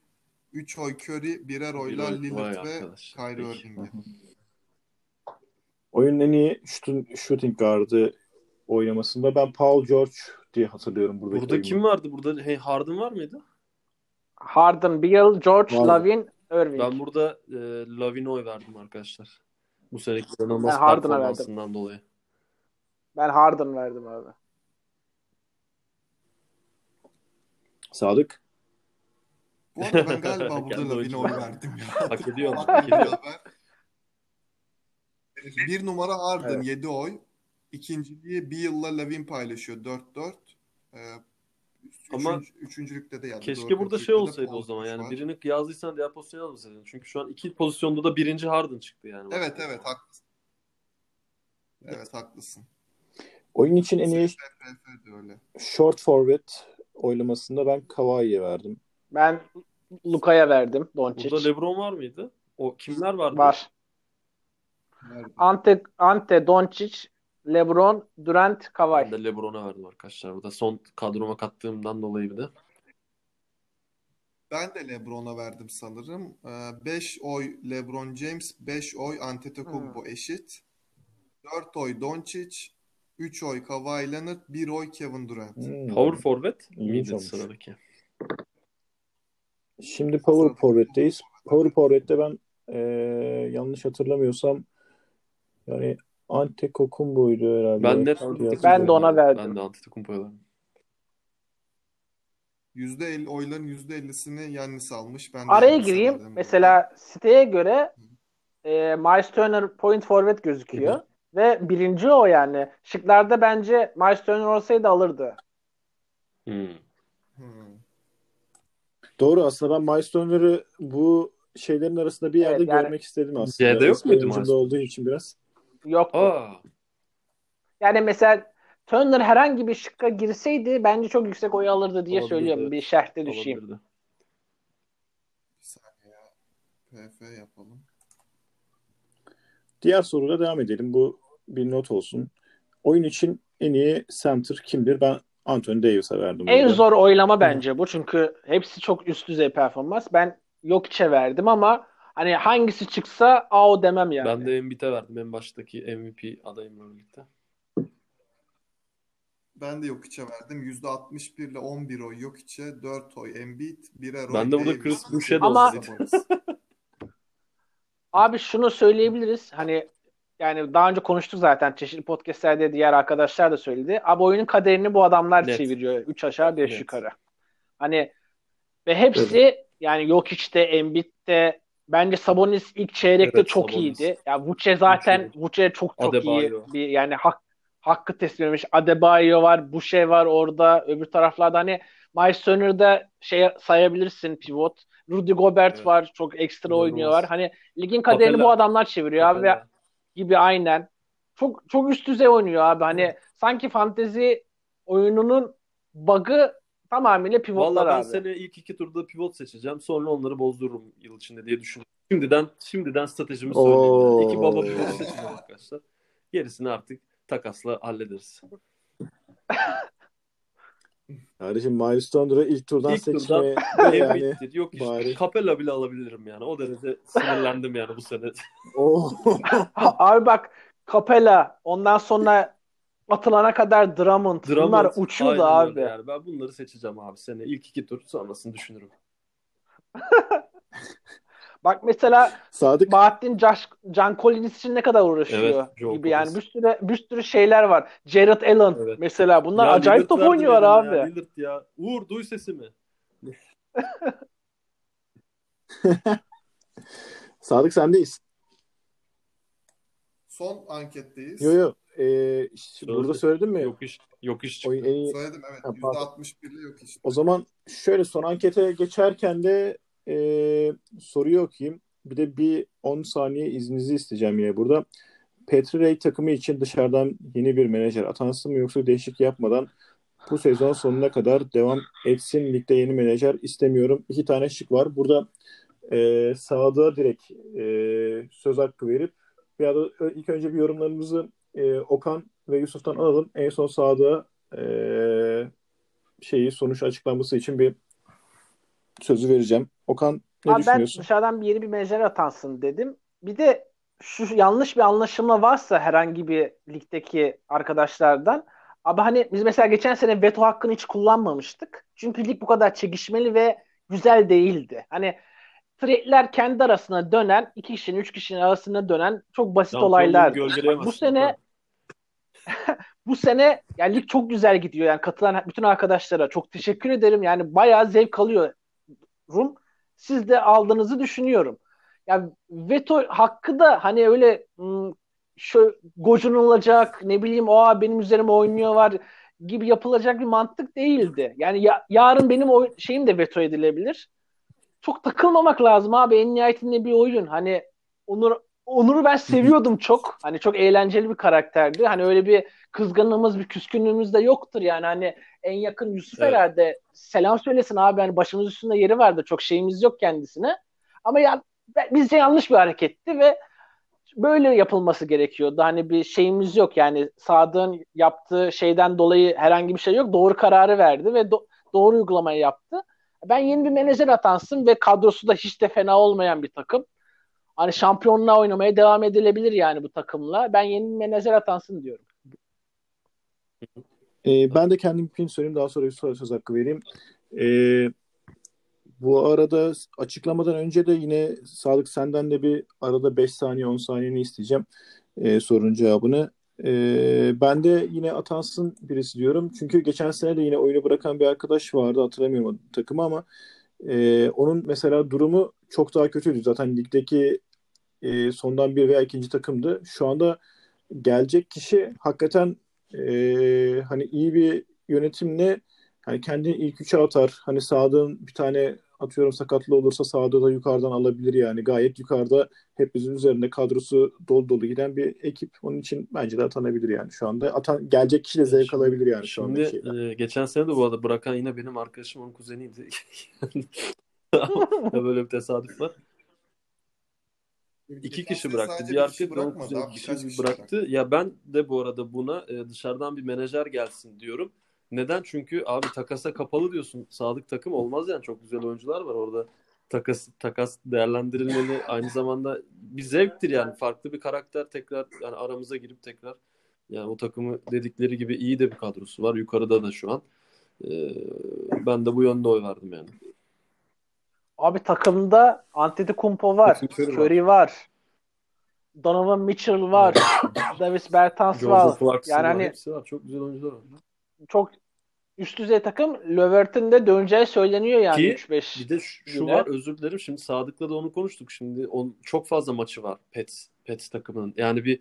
3 oy Curry. Birer oyla Bir oy- Lillard vay ve arkadaş. Kyrie Peki. Irving'e. Oyunun en iyi shooting, shooting guard'ı oynamasında ben Paul George diye hatırlıyorum Burada oyunu. kim vardı? Burada hey, Harden var mıydı? Harden, Beal, George, Var. Lavin, Irving. Ben burada e, Lavin'e oy verdim arkadaşlar. Bu seneki inanılmaz Ben performansından dolayı. Ben Harden verdim abi. Sadık. Bu arada ben galiba burada oyuncu. verdim ya. Hak ediyor. Hak ediyor. Bir numara Harden 7 oy. İkinciliği Beal'la Lavin paylaşıyor 4-4. Ee, Ama üçüncü- üçüncülükte de yani Keşke burada şey olsaydı o zaman yani birini yazdıysan diğer pozisyonu yazmasaydın. Çünkü şu an iki pozisyonda da birinci Harden çıktı yani. Evet evet haklısın. Evet haklısın. Oyun için en iyi short forward oylamasında ben Kawhi'ye verdim. Ben Luka'ya verdim. Doncic. Burada LeBron var mıydı? O kimler vardı? Var. Nerede? Ante, Ante, Doncic, LeBron, Durant, Ben Kawhi. de LeBron'a verdim arkadaşlar. Burada son kadroma kattığımdan dolayı bir de. Ben de LeBron'a verdim sanırım. 5 oy LeBron James, 5 oy Antetokounmpo eşit. 4 oy Doncic, 3 oy Kawhi Leonard, 1 oy Kevin Durant. Hmm. Power forward İlginç miydi sıradaki? Şimdi Power Forward'deyiz. Power Forward'de ben eee, yanlış hatırlamıyorsam yani Antetokounmpo'ydu herhalde. Ben Antetokounmpo Ben de ona verdim. Ben de Antetokounmpo'ya verdim. %50 oyların %50'sini Yannis almış. Ben de Araya Yannis'e gireyim. verdim. Mesela siteye göre e, Miles Turner point forward gözüküyor. Ve birinci o yani. Şıklarda bence Miles Turner olsaydı alırdı. Hmm. Hmm. Doğru aslında ben Miles Turner'ı bu şeylerin arasında bir yerde Evet, yani- görmek istedim aslında. C'de yok Eski muydu oyuncumda Miles? olduğu için biraz. Yok. Yani mesela Turner herhangi bir şıkka girseydi bence çok yüksek oy alırdı diye Olabilirdi, söylüyorum. Bir şerhte düşeyim. olabilirdi. Bir saniye ya. PF yapalım. Diğer soruyla devam edelim. Bu bir not olsun. Oyun için en iyi center kimdir? Ben Anthony Davis'e verdim. En burada. zor oylama bence bu. Çünkü hepsi çok üst düzey performans. Ben Jokic'e verdim ama hani hangisi çıksa a o demem yani. Ben de Embiid'e verdim en baştaki MVP adayımla birlikte. Ben de Jokic'e verdim. %61 ile 11 oy Jokic'e, 4 oy Embiid, 1'er oy Ben de burada. Chris Boucher de Ama-. Abi şunu söyleyebiliriz. Hani yani daha önce konuştuk zaten çeşitli podcastlerde diğer arkadaşlar da söyledi. Abi oyunun kaderini bu adamlar Net. çeviriyor. 3 aşağı 5 Net. yukarı. Hani ve hepsi yani Jokic'te, Embiid'de bence Sabonis ilk çeyrekte Evet, çok Sabonis. iyiydi. Ya Vuce zaten. Vuce çok çok Adebayo. iyi bir yani hak hakkı teslim etmiş. Adebayo var, Boucher var orada. Öbür taraflarda hani Miles Turner'da şey sayabilirsin pivot. Rudy Gobert Evet. var. Çok ekstra İnanılmaz. oynuyor var. Hani ligin kaderini Capella. bu adamlar çeviriyor abi ve Capella. gibi aynen. Çok çok üst düzey oynuyor abi. Hani sanki fantezi oyununun bug'ı tamamıyla pivotlar Vallahi ben abi. sene ilk iki turda pivot seçeceğim. Sonra onları bozdururum yıl içinde diye düşünüyorum. Şimdiden şimdiden stratejimi söyleyeyim. Oo. Yani. İki baba pivot seçeceğim arkadaşlar. Gerisini artık takasla hallederiz. Kardeşim Miles Turner'ı ilk turdan İlk turdan seçmeye de yani. Embiid'dir. Yok işte. bari. Capella bile alabilirim yani. O derece sinirlendim yani bu sene. Oo. abi bak Capella ondan sonra atılana kadar Drummond, bunlar Drummond, uçuyordu aynen abi. Yani ben bunları seçeceğim abi sene. İlk iki tur sonrasını düşünürüm. Bak mesela Sadık Bahattin Josh, Can Collins için ne kadar uğraşıyor Evet, John gibi yani Collins. bir sürü bir sürü şeyler var. Jared Allen Evet. mesela bunlar Ya acayip Lillard top oynuyorlar abi. Ya, Lillard ya. Uğur duy sesimi. Sadık sendeyiz. Son anketteyiz. Yo yo. Ee, işte burada söyledin mi? Yok iş. Yok iş çıktı. Oyun en iyi. Söyledim evet. Ha, pardon. %61 ile yok işte. O zaman şöyle son ankete geçerken de e, soruyu okuyayım. Bir de bir 10 saniye izninizi isteyeceğim yine burada. Petri Ray takımı için dışarıdan yeni bir menajer atansın mı yoksa değişik yapmadan bu sezon sonuna kadar devam etsin. Ligde yeni menajer istemiyorum. İki tane şık var. Burada e, sağda direkt e, söz hakkı verip arada ö- ilk önce bir yorumlarımızı e, Okan ve Yusuf'tan alalım. En son sağda e, şeyi sonuç açıklanması için bir sözü vereceğim. Okan ne Abi ben düşünüyorsun? dışarıdan bir yeni bir menajer atansın dedim. Bir de şu yanlış bir anlaşılma varsa herhangi bir ligdeki arkadaşlardan abi hani biz mesela geçen sene veto hakkını hiç kullanmamıştık. Çünkü lig bu kadar çekişmeli ve güzel değildi. Hani trade'ler kendi arasına dönen, iki kişinin, üç kişinin arasına dönen çok basit olaylar. Bu sene bu sene yani lig çok güzel gidiyor. Yani katılan bütün arkadaşlara çok teşekkür ederim. Yani bayağı zevk alıyorum. Siz de aldığınızı düşünüyorum. Yani veto hakkı da hani öyle ım, şu gocunulacak ne bileyim o benim üzerime oynuyor var gibi yapılacak bir mantık değildi. Yani ya- yarın benim oy- şeyim de veto edilebilir. Çok takılmamak lazım abi. En nihayetinde bir oyun. Hani Onur Onur'u ben seviyordum çok. Hani çok eğlenceli bir karakterdi. Hani öyle bir kızgınlığımız, bir küskünlüğümüz de yoktur yani. Hani en yakın Yusuf Evet. herhalde selam söylesin abi. Hani başımız üstünde yeri vardı. Çok şeyimiz yok kendisine. Ama ya bizce yanlış bir hareketti ve böyle yapılması gerekiyordu. Hani bir şeyimiz yok yani Sadık'ın yaptığı şeyden dolayı herhangi bir şey yok. Doğru kararı verdi ve do- doğru uygulamayı yaptı. Ben yeni bir menajer atansın ve kadrosu da hiç de fena olmayan bir takım. Hani şampiyonluğa oynamaya devam edilebilir yani bu takımla. Ben yeni bir menajer atansın diyorum. E, ben de kendim bir söyleyeyim daha sonra Yusuf'a söz hakkı vereyim. E, bu arada açıklamadan önce de yine Sadık senden de bir arada 5 saniye 10 saniyeni isteyeceğim e, sorunun cevabını. E, ben de yine atansın birisi diyorum. Çünkü geçen sene de yine oyunu bırakan bir arkadaş vardı hatırlamıyorum takımı ama e, onun mesela durumu çok daha kötüydü. Zaten ligdeki e, sondan bir veya ikinci takımdı. Şu anda gelecek kişi hakikaten e, hani iyi bir yönetimle hani kendini ilk üçe atar. Hani Sadık'ın bir tane atıyorum sakatlı olursa Sadık'ı da yukarıdan alabilir yani. Gayet yukarıda hepimizin üzerinde kadrosu dolu dolu giden bir ekip. Onun için bence de atanabilir yani şu anda. Atan, gelecek kişi de zevk şimdi, alabilir yani şu anda. Şimdi e, geçen sene de bu arada bırakan yine benim arkadaşım onun kuzeniydi. böyle bir tesadüf var. İki kişi bıraktı. Bir arkadaş kuzeni bir kişi bıraktı. bıraktı. Ya ben de bu arada buna e, dışarıdan bir menajer gelsin diyorum. Neden? Çünkü abi takasa kapalı diyorsun. Sadık takım olmaz yani. Çok güzel oyuncular var orada. Takas takas değerlendirilmeli aynı zamanda bir zevktir yani. Farklı bir karakter tekrar yani aramıza girip tekrar yani o takımı dedikleri gibi iyi de bir kadrosu var. Yukarıda da şu an. Ee, ben de bu yönde oy verdim yani. Abi takımda Antetokounmpo var. Curry var. var. Donovan Mitchell var. Davis Bertans var. Yani hani hepsi var. Çok güzel oyuncular var. Çok üst düzey takım Lövert'in de döneceği söyleniyor yani Ki, 3-5. Bir de şu, şu var özür dilerim. Şimdi Sadık'la da onu konuştuk. Şimdi on, çok fazla maçı var Pets, Pets takımının. Yani bir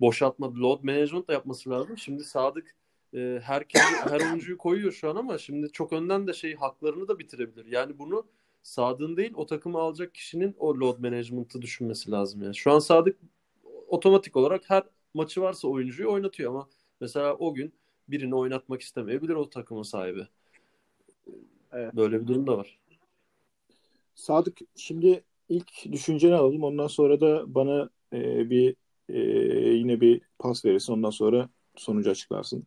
boşaltma, load management da yapması lazım. Şimdi Sadık e, herkes her oyuncuyu koyuyor şu an ama şimdi çok önden de şey haklarını da bitirebilir. Yani bunu Sadık'ın değil o takımı alacak kişinin o load management'ı düşünmesi lazım yani. Şu an Sadık otomatik olarak her maçı varsa oyuncuyu oynatıyor ama mesela o gün birini oynatmak istemeyebilir o takımın sahibi. Evet. Böyle bir durum da var. Sadık şimdi ilk düşünceni alalım. Ondan sonra da bana e, bir e, yine bir pas verirsin. Ondan sonra sonucu açıklarsın.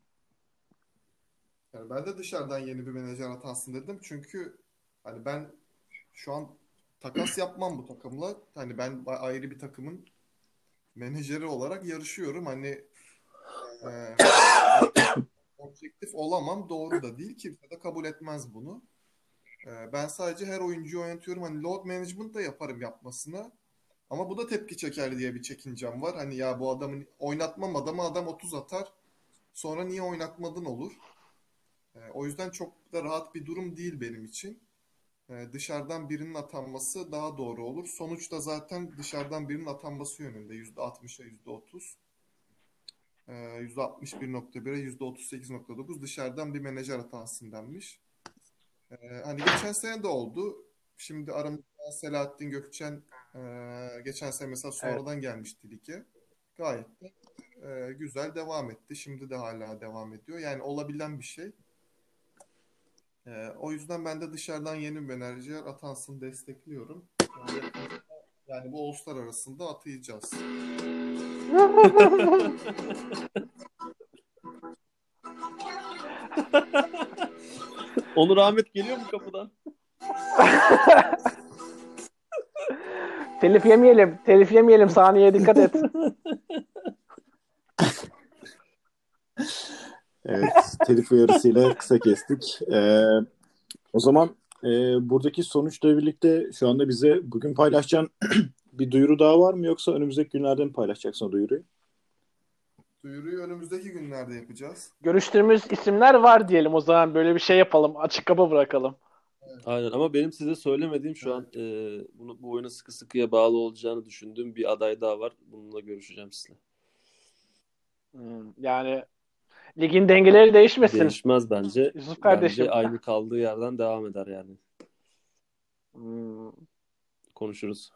Yani ben de dışarıdan yeni bir menajer atansın dedim. Çünkü hani ben şu an takas yapmam bu takımla. Hani ben ayrı bir takımın menajeri olarak yarışıyorum. Hani e, objektif olamam. Doğru da değil. Kimse de kabul etmez bunu. E, ben sadece her oyuncuyu oynatıyorum. Hani load management da yaparım yapmasına. Ama bu da tepki çeker diye bir çekincem var. Hani ya bu adamın oynatmam adamı adam 30 atar. Sonra niye oynatmadın olur. E, o yüzden çok da rahat bir durum değil benim için. Ee, dışarıdan birinin atanması daha doğru olur. Sonuçta zaten dışarıdan birinin atanması yönünde %60'a %30. %61.1'e %38.9 dışarıdan bir menajer atansın denmiş. Ee, hani geçen sene de oldu. Şimdi aramızda Selahattin Gökçen e, geçen sene mesela sonradan evet. gelmişti lige. Gayet de e, güzel devam etti. Şimdi de hala devam ediyor. Yani olabilen bir şey. E, o yüzden ben de dışarıdan yeni bir menajer atansın destekliyorum. Yani, yani bu All-Star arasında atayacağız. Onur Ahmet geliyor mu kapıdan? telif yemeyelim. Telif yemeyelim. Saniye dikkat et. Evet, telif uyarısıyla kısa kestik. Ee, o zaman e, buradaki sonuçla birlikte şu anda bize bugün paylaşacağın bir duyuru daha var mı yoksa önümüzdeki günlerde mi paylaşacaksın o duyuruyu? Duyuruyu önümüzdeki günlerde yapacağız. Görüştüğümüz isimler var diyelim o zaman böyle bir şey yapalım. Açık kapa bırakalım. Evet. Aynen ama benim size söylemediğim şu an e, bunu, bu oyuna sıkı sıkıya bağlı olacağını düşündüğüm bir aday daha var. Bununla görüşeceğim sizinle. Hmm, yani ligin dengeleri değişmesin. Değişmez bence. Yusuf kardeşim. Bence aynı kaldığı yerden devam eder yani. Hmm. Konuşuruz.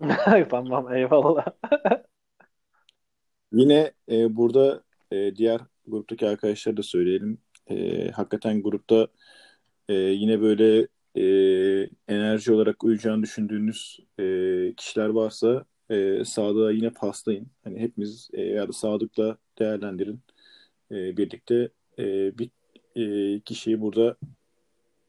tamam eyvallah. Yine e, burada e, diğer gruptaki arkadaşlara da söyleyelim. E, hakikaten grupta e, yine böyle e, enerji olarak uyacağını düşündüğünüz e, kişiler varsa e, Sadık'a yine paslayın. Hani hepimiz e, ya da Sadık'la değerlendirin. E, birlikte e, bir e, kişiyi burada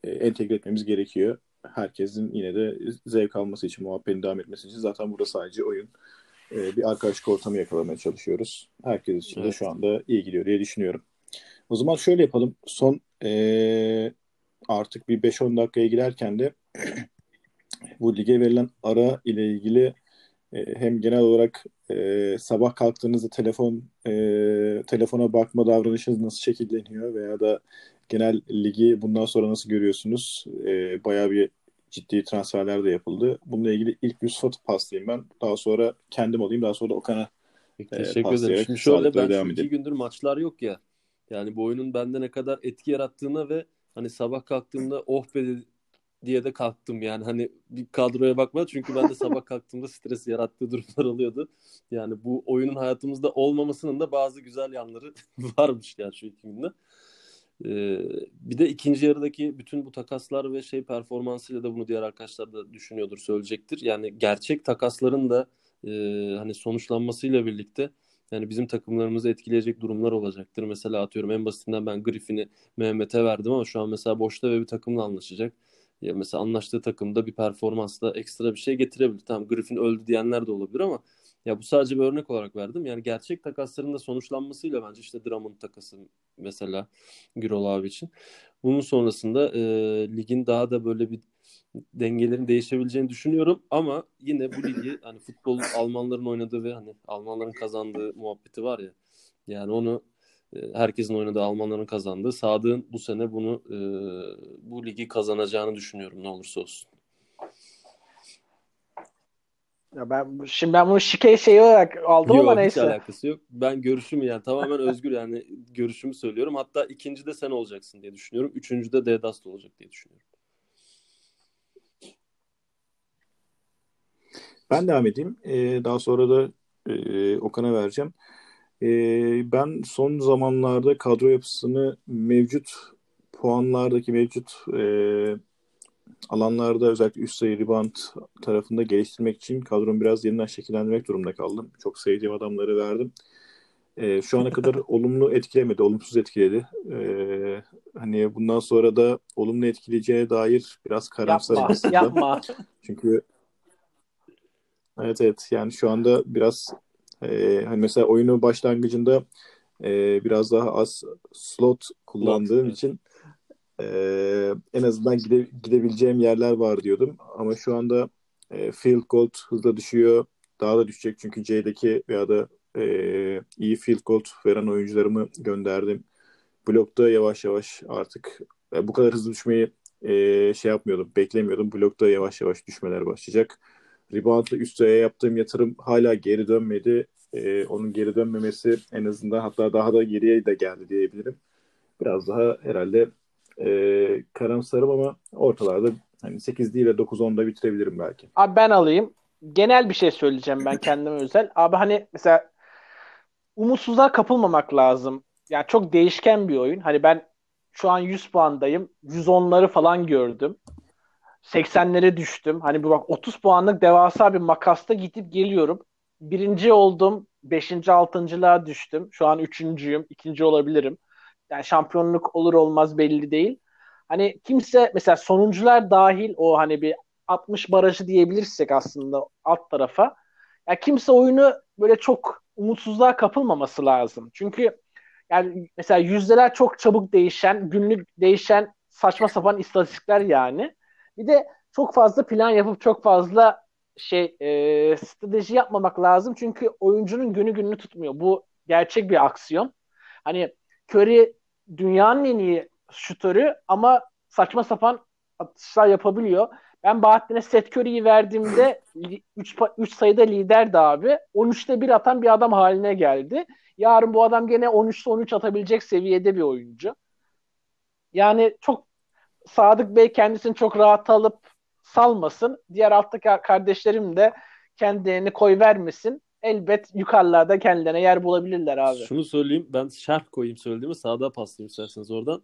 e, entegre etmemiz gerekiyor. Herkesin yine de zevk alması için, muhabbetin devam etmesi için. Zaten burada sadece oyun. e, bir arkadaşlık ortamı yakalamaya çalışıyoruz. Herkes için evet. de şu anda iyi gidiyor diye düşünüyorum. O zaman şöyle yapalım. Son e, artık bir 5-10 dakikaya girerken de bu lige verilen ara ile ilgili hem genel olarak e, sabah kalktığınızda telefon e, telefona bakma davranışınız nasıl şekilleniyor veya da genel ligi bundan sonra nasıl görüyorsunuz? E, bayağı bir ciddi transferler de yapıldı. Bununla ilgili ilk Yusuf'a paslayayım ben. Daha sonra kendim alayım. Daha sonra Okan'a e, Teşekkür ederim. Şimdi şöyle ben devam iki gündür maçlar yok ya. Yani bu oyunun bende ne kadar etki yarattığına ve hani sabah kalktığımda oh be diye de kalktım yani hani bir kadroya bakma çünkü ben de sabah kalktığımda stres yarattığı durumlar oluyordu. Yani bu oyunun hayatımızda olmamasının da bazı güzel yanları varmış yani şu iki günde. Ee, bir de ikinci yarıdaki bütün bu takaslar ve şey performansıyla da bunu diğer arkadaşlar da düşünüyordur, söyleyecektir. Yani gerçek takasların da e, hani sonuçlanmasıyla birlikte yani bizim takımlarımızı etkileyecek durumlar olacaktır. Mesela atıyorum en basitinden ben Griffin'i Mehmet'e verdim ama şu an mesela boşta ve bir takımla anlaşacak. Ya mesela anlaştığı takımda bir performansla ekstra bir şey getirebilir. Tamam Griffin öldü diyenler de olabilir ama ya bu sadece bir örnek olarak verdim. Yani gerçek takasların da sonuçlanmasıyla bence işte Drummond takası mesela Gürol abi için. Bunun sonrasında e, ligin daha da böyle bir dengelerin değişebileceğini düşünüyorum ama yine bu ligi hani futbol Almanların oynadığı ve hani Almanların kazandığı muhabbeti var ya yani onu herkesin oynadığı Almanların kazandığı Sadık'ın bu sene bunu e, bu ligi kazanacağını düşünüyorum ne olursa olsun. Ya ben şimdi ben bunu şike şey olarak aldım yok, ama neyse. Yok alakası yok. Ben görüşümü yani tamamen özgür yani görüşümü söylüyorum. Hatta ikinci de sen olacaksın diye düşünüyorum. Üçüncü de Dedas olacak diye düşünüyorum. Ben devam edeyim. Ee, daha sonra da e, Okan'a vereceğim. Ee, ben son zamanlarda kadro yapısını mevcut puanlardaki mevcut e, alanlarda özellikle üst sayı rebound tarafında geliştirmek için kadromu biraz yeniden şekillendirmek durumunda kaldım. Çok sevdiğim adamları verdim. E, şu ana kadar olumlu etkilemedi, olumsuz etkiledi. E, hani bundan sonra da olumlu etkileyeceğine dair biraz karamsar yapma, aslında. Yapma. Çünkü evet evet yani şu anda biraz e, hani mesela oyunu başlangıcında e, biraz daha az slot kullandığım slot. için e, en azından gide, gidebileceğim yerler var diyordum. Ama şu anda e, field goal hızla düşüyor. Daha da düşecek çünkü C'deki veya da e, iyi field goal veren oyuncularımı gönderdim. Blokta yavaş yavaş artık e, bu kadar hızlı düşmeyi e, şey yapmıyordum, beklemiyordum. Blokta yavaş yavaş düşmeler başlayacak. Rebound'la üst yaptığım yatırım hala geri dönmedi. E, onun geri dönmemesi en azından hatta daha da geriye de geldi diyebilirim. Biraz daha herhalde e, karamsarım ama ortalarda hani 8 değil de 9-10'da bitirebilirim belki. Abi ben alayım. Genel bir şey söyleyeceğim ben kendime özel. Abi hani mesela umutsuzluğa kapılmamak lazım. Yani çok değişken bir oyun. Hani ben şu an 100 puandayım. 110'ları falan gördüm. 80'lere düştüm. Hani bu bak 30 puanlık devasa bir makasta gidip geliyorum. Birinci oldum. Beşinci, altıncılığa düştüm. Şu an üçüncüyüm. ikinci olabilirim. Yani şampiyonluk olur olmaz belli değil. Hani kimse mesela sonuncular dahil o hani bir 60 barajı diyebilirsek aslında alt tarafa. Ya kimse oyunu böyle çok umutsuzluğa kapılmaması lazım. Çünkü yani mesela yüzdeler çok çabuk değişen, günlük değişen saçma sapan istatistikler yani. Bir de çok fazla plan yapıp çok fazla şey e, strateji yapmamak lazım. Çünkü oyuncunun günü gününü tutmuyor. Bu gerçek bir aksiyon. Hani Curry dünyanın en iyi şutörü ama saçma sapan atışlar yapabiliyor. Ben Bahattin'e Seth Curry'i verdiğimde 3 3 sayıda liderdi abi. 13'te bir atan bir adam haline geldi. Yarın bu adam gene 13'te 13 atabilecek seviyede bir oyuncu. Yani çok Sadık Bey kendisini çok rahat alıp salmasın. Diğer alttaki kardeşlerim de kendilerini koy vermesin elbet yukarılarda kendilerine yer bulabilirler abi. Şunu söyleyeyim ben şerh koyayım söylediğimi sağda paslayayım isterseniz oradan.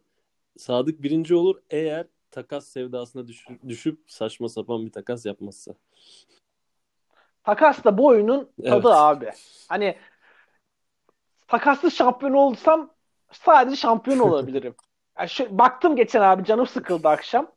Sadık birinci olur eğer takas sevdasına düşüp, düşüp saçma sapan bir takas yapmazsa. Takas da bu oyunun tadı evet. abi. Hani takaslı şampiyon olsam sadece şampiyon olabilirim. Yani şu, baktım geçen abi canım sıkıldı akşam.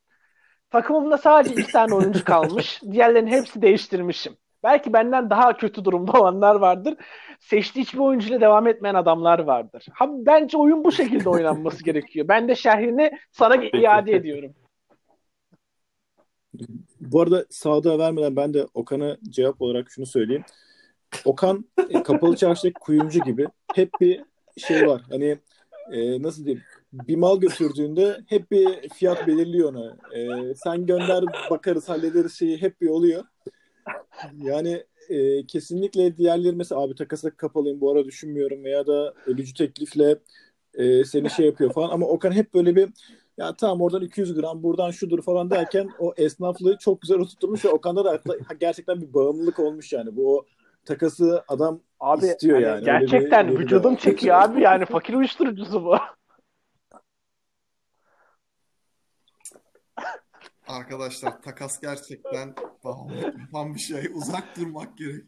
Takımımda sadece iki tane oyuncu kalmış. Diğerlerinin hepsi değiştirmişim. Belki benden daha kötü durumda olanlar vardır. Seçtiği hiçbir oyuncuyla devam etmeyen adamlar vardır. Ha, bence oyun bu şekilde oynanması gerekiyor. Ben de şerhini sana iade ediyorum. Bu arada sağda vermeden ben de Okan'a cevap olarak şunu söyleyeyim. Okan e, kapalı çarşıdaki kuyumcu gibi hep bir şey var. Hani e, nasıl diyeyim bir mal götürdüğünde hep bir fiyat belirliyor ona. E, sen gönder bakarız hallederiz şeyi hep bir oluyor. Yani e, kesinlikle diğerleri mesela abi takasa kapalıyım bu ara düşünmüyorum veya da ölücü teklifle e, seni şey yapıyor falan ama Okan hep böyle bir ya tamam oradan 200 gram buradan şudur falan derken o esnaflığı çok güzel oturtmuş ve Okan'da da gerçekten bir bağımlılık olmuş yani. Bu o takası adam abi, istiyor hani yani. Gerçekten bir, vücudum çekiyor abi yani fakir uyuşturucusu bu. Arkadaşlar takas gerçekten yapan bir şey. Uzak durmak gerek.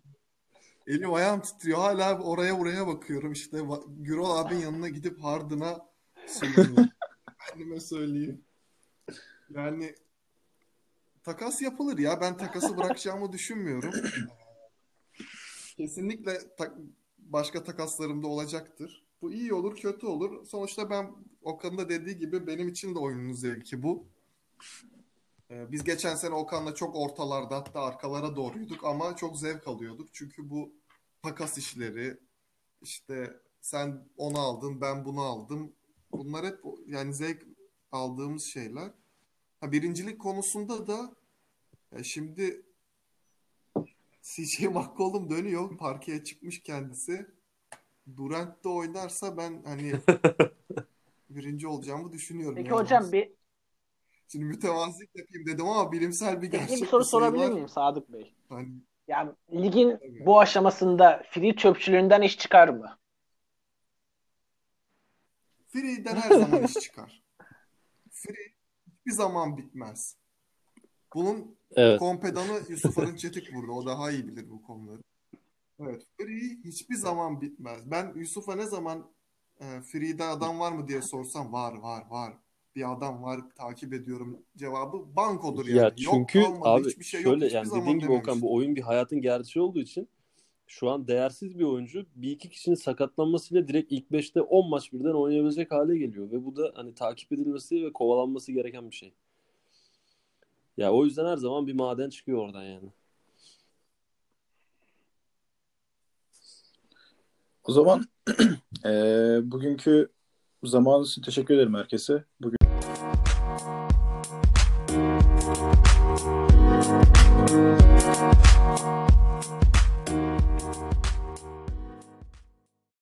Elim ayağım titriyor. Hala oraya buraya bakıyorum. İşte Gürol abinin yanına gidip Hardın'a söylüyorum. Kendime söyleyeyim. Yani takas yapılır ya. Ben takası bırakacağımı düşünmüyorum. Kesinlikle ta- başka takaslarım da olacaktır. Bu iyi olur, kötü olur. Sonuçta ben Okan'ın da dediği gibi benim için de oyunun zevki bu. Ee, biz geçen sene Okan'la çok ortalarda hatta arkalara doğruyduk ama çok zevk alıyorduk. Çünkü bu takas işleri işte sen onu aldın ben bunu aldım. Bunlar hep yani zevk aldığımız şeyler. Ha, birincilik konusunda da ya şimdi CJ McCollum dönüyor. Parkeye çıkmış kendisi. Durant da oynarsa ben hani birinci olacağımı düşünüyorum. Peki yani. hocam bir Şimdi mütevazilik yapayım dedim ama bilimsel bir gerçek. Peki bir soru sorabilir var. miyim Sadık Bey? Hani... Yani ligin Tabii. bu aşamasında free çöpçülüğünden iş çıkar mı? Free'den her zaman iş çıkar. Free hiçbir zaman bitmez. Bunun evet. kompedanı Yusuf Arınçetik burada. O daha iyi bilir bu konuları. Evet. Free hiçbir zaman bitmez. Ben Yusuf'a ne zaman e, Free'de adam var mı diye sorsam var var var bir adam var takip ediyorum cevabı bankodur yani. Ya çünkü yok, kalmadı, abi hiçbir şey şöyle yok, yani dediğin gibi Okan bu oyun bir hayatın gerçeği olduğu için şu an değersiz bir oyuncu bir iki kişinin sakatlanmasıyla direkt ilk 5'te 10 maç birden oynayabilecek hale geliyor ve bu da hani takip edilmesi ve kovalanması gereken bir şey. Ya o yüzden her zaman bir maden çıkıyor oradan yani. O zaman e, bugünkü zamanınız için teşekkür ederim herkese. Bugün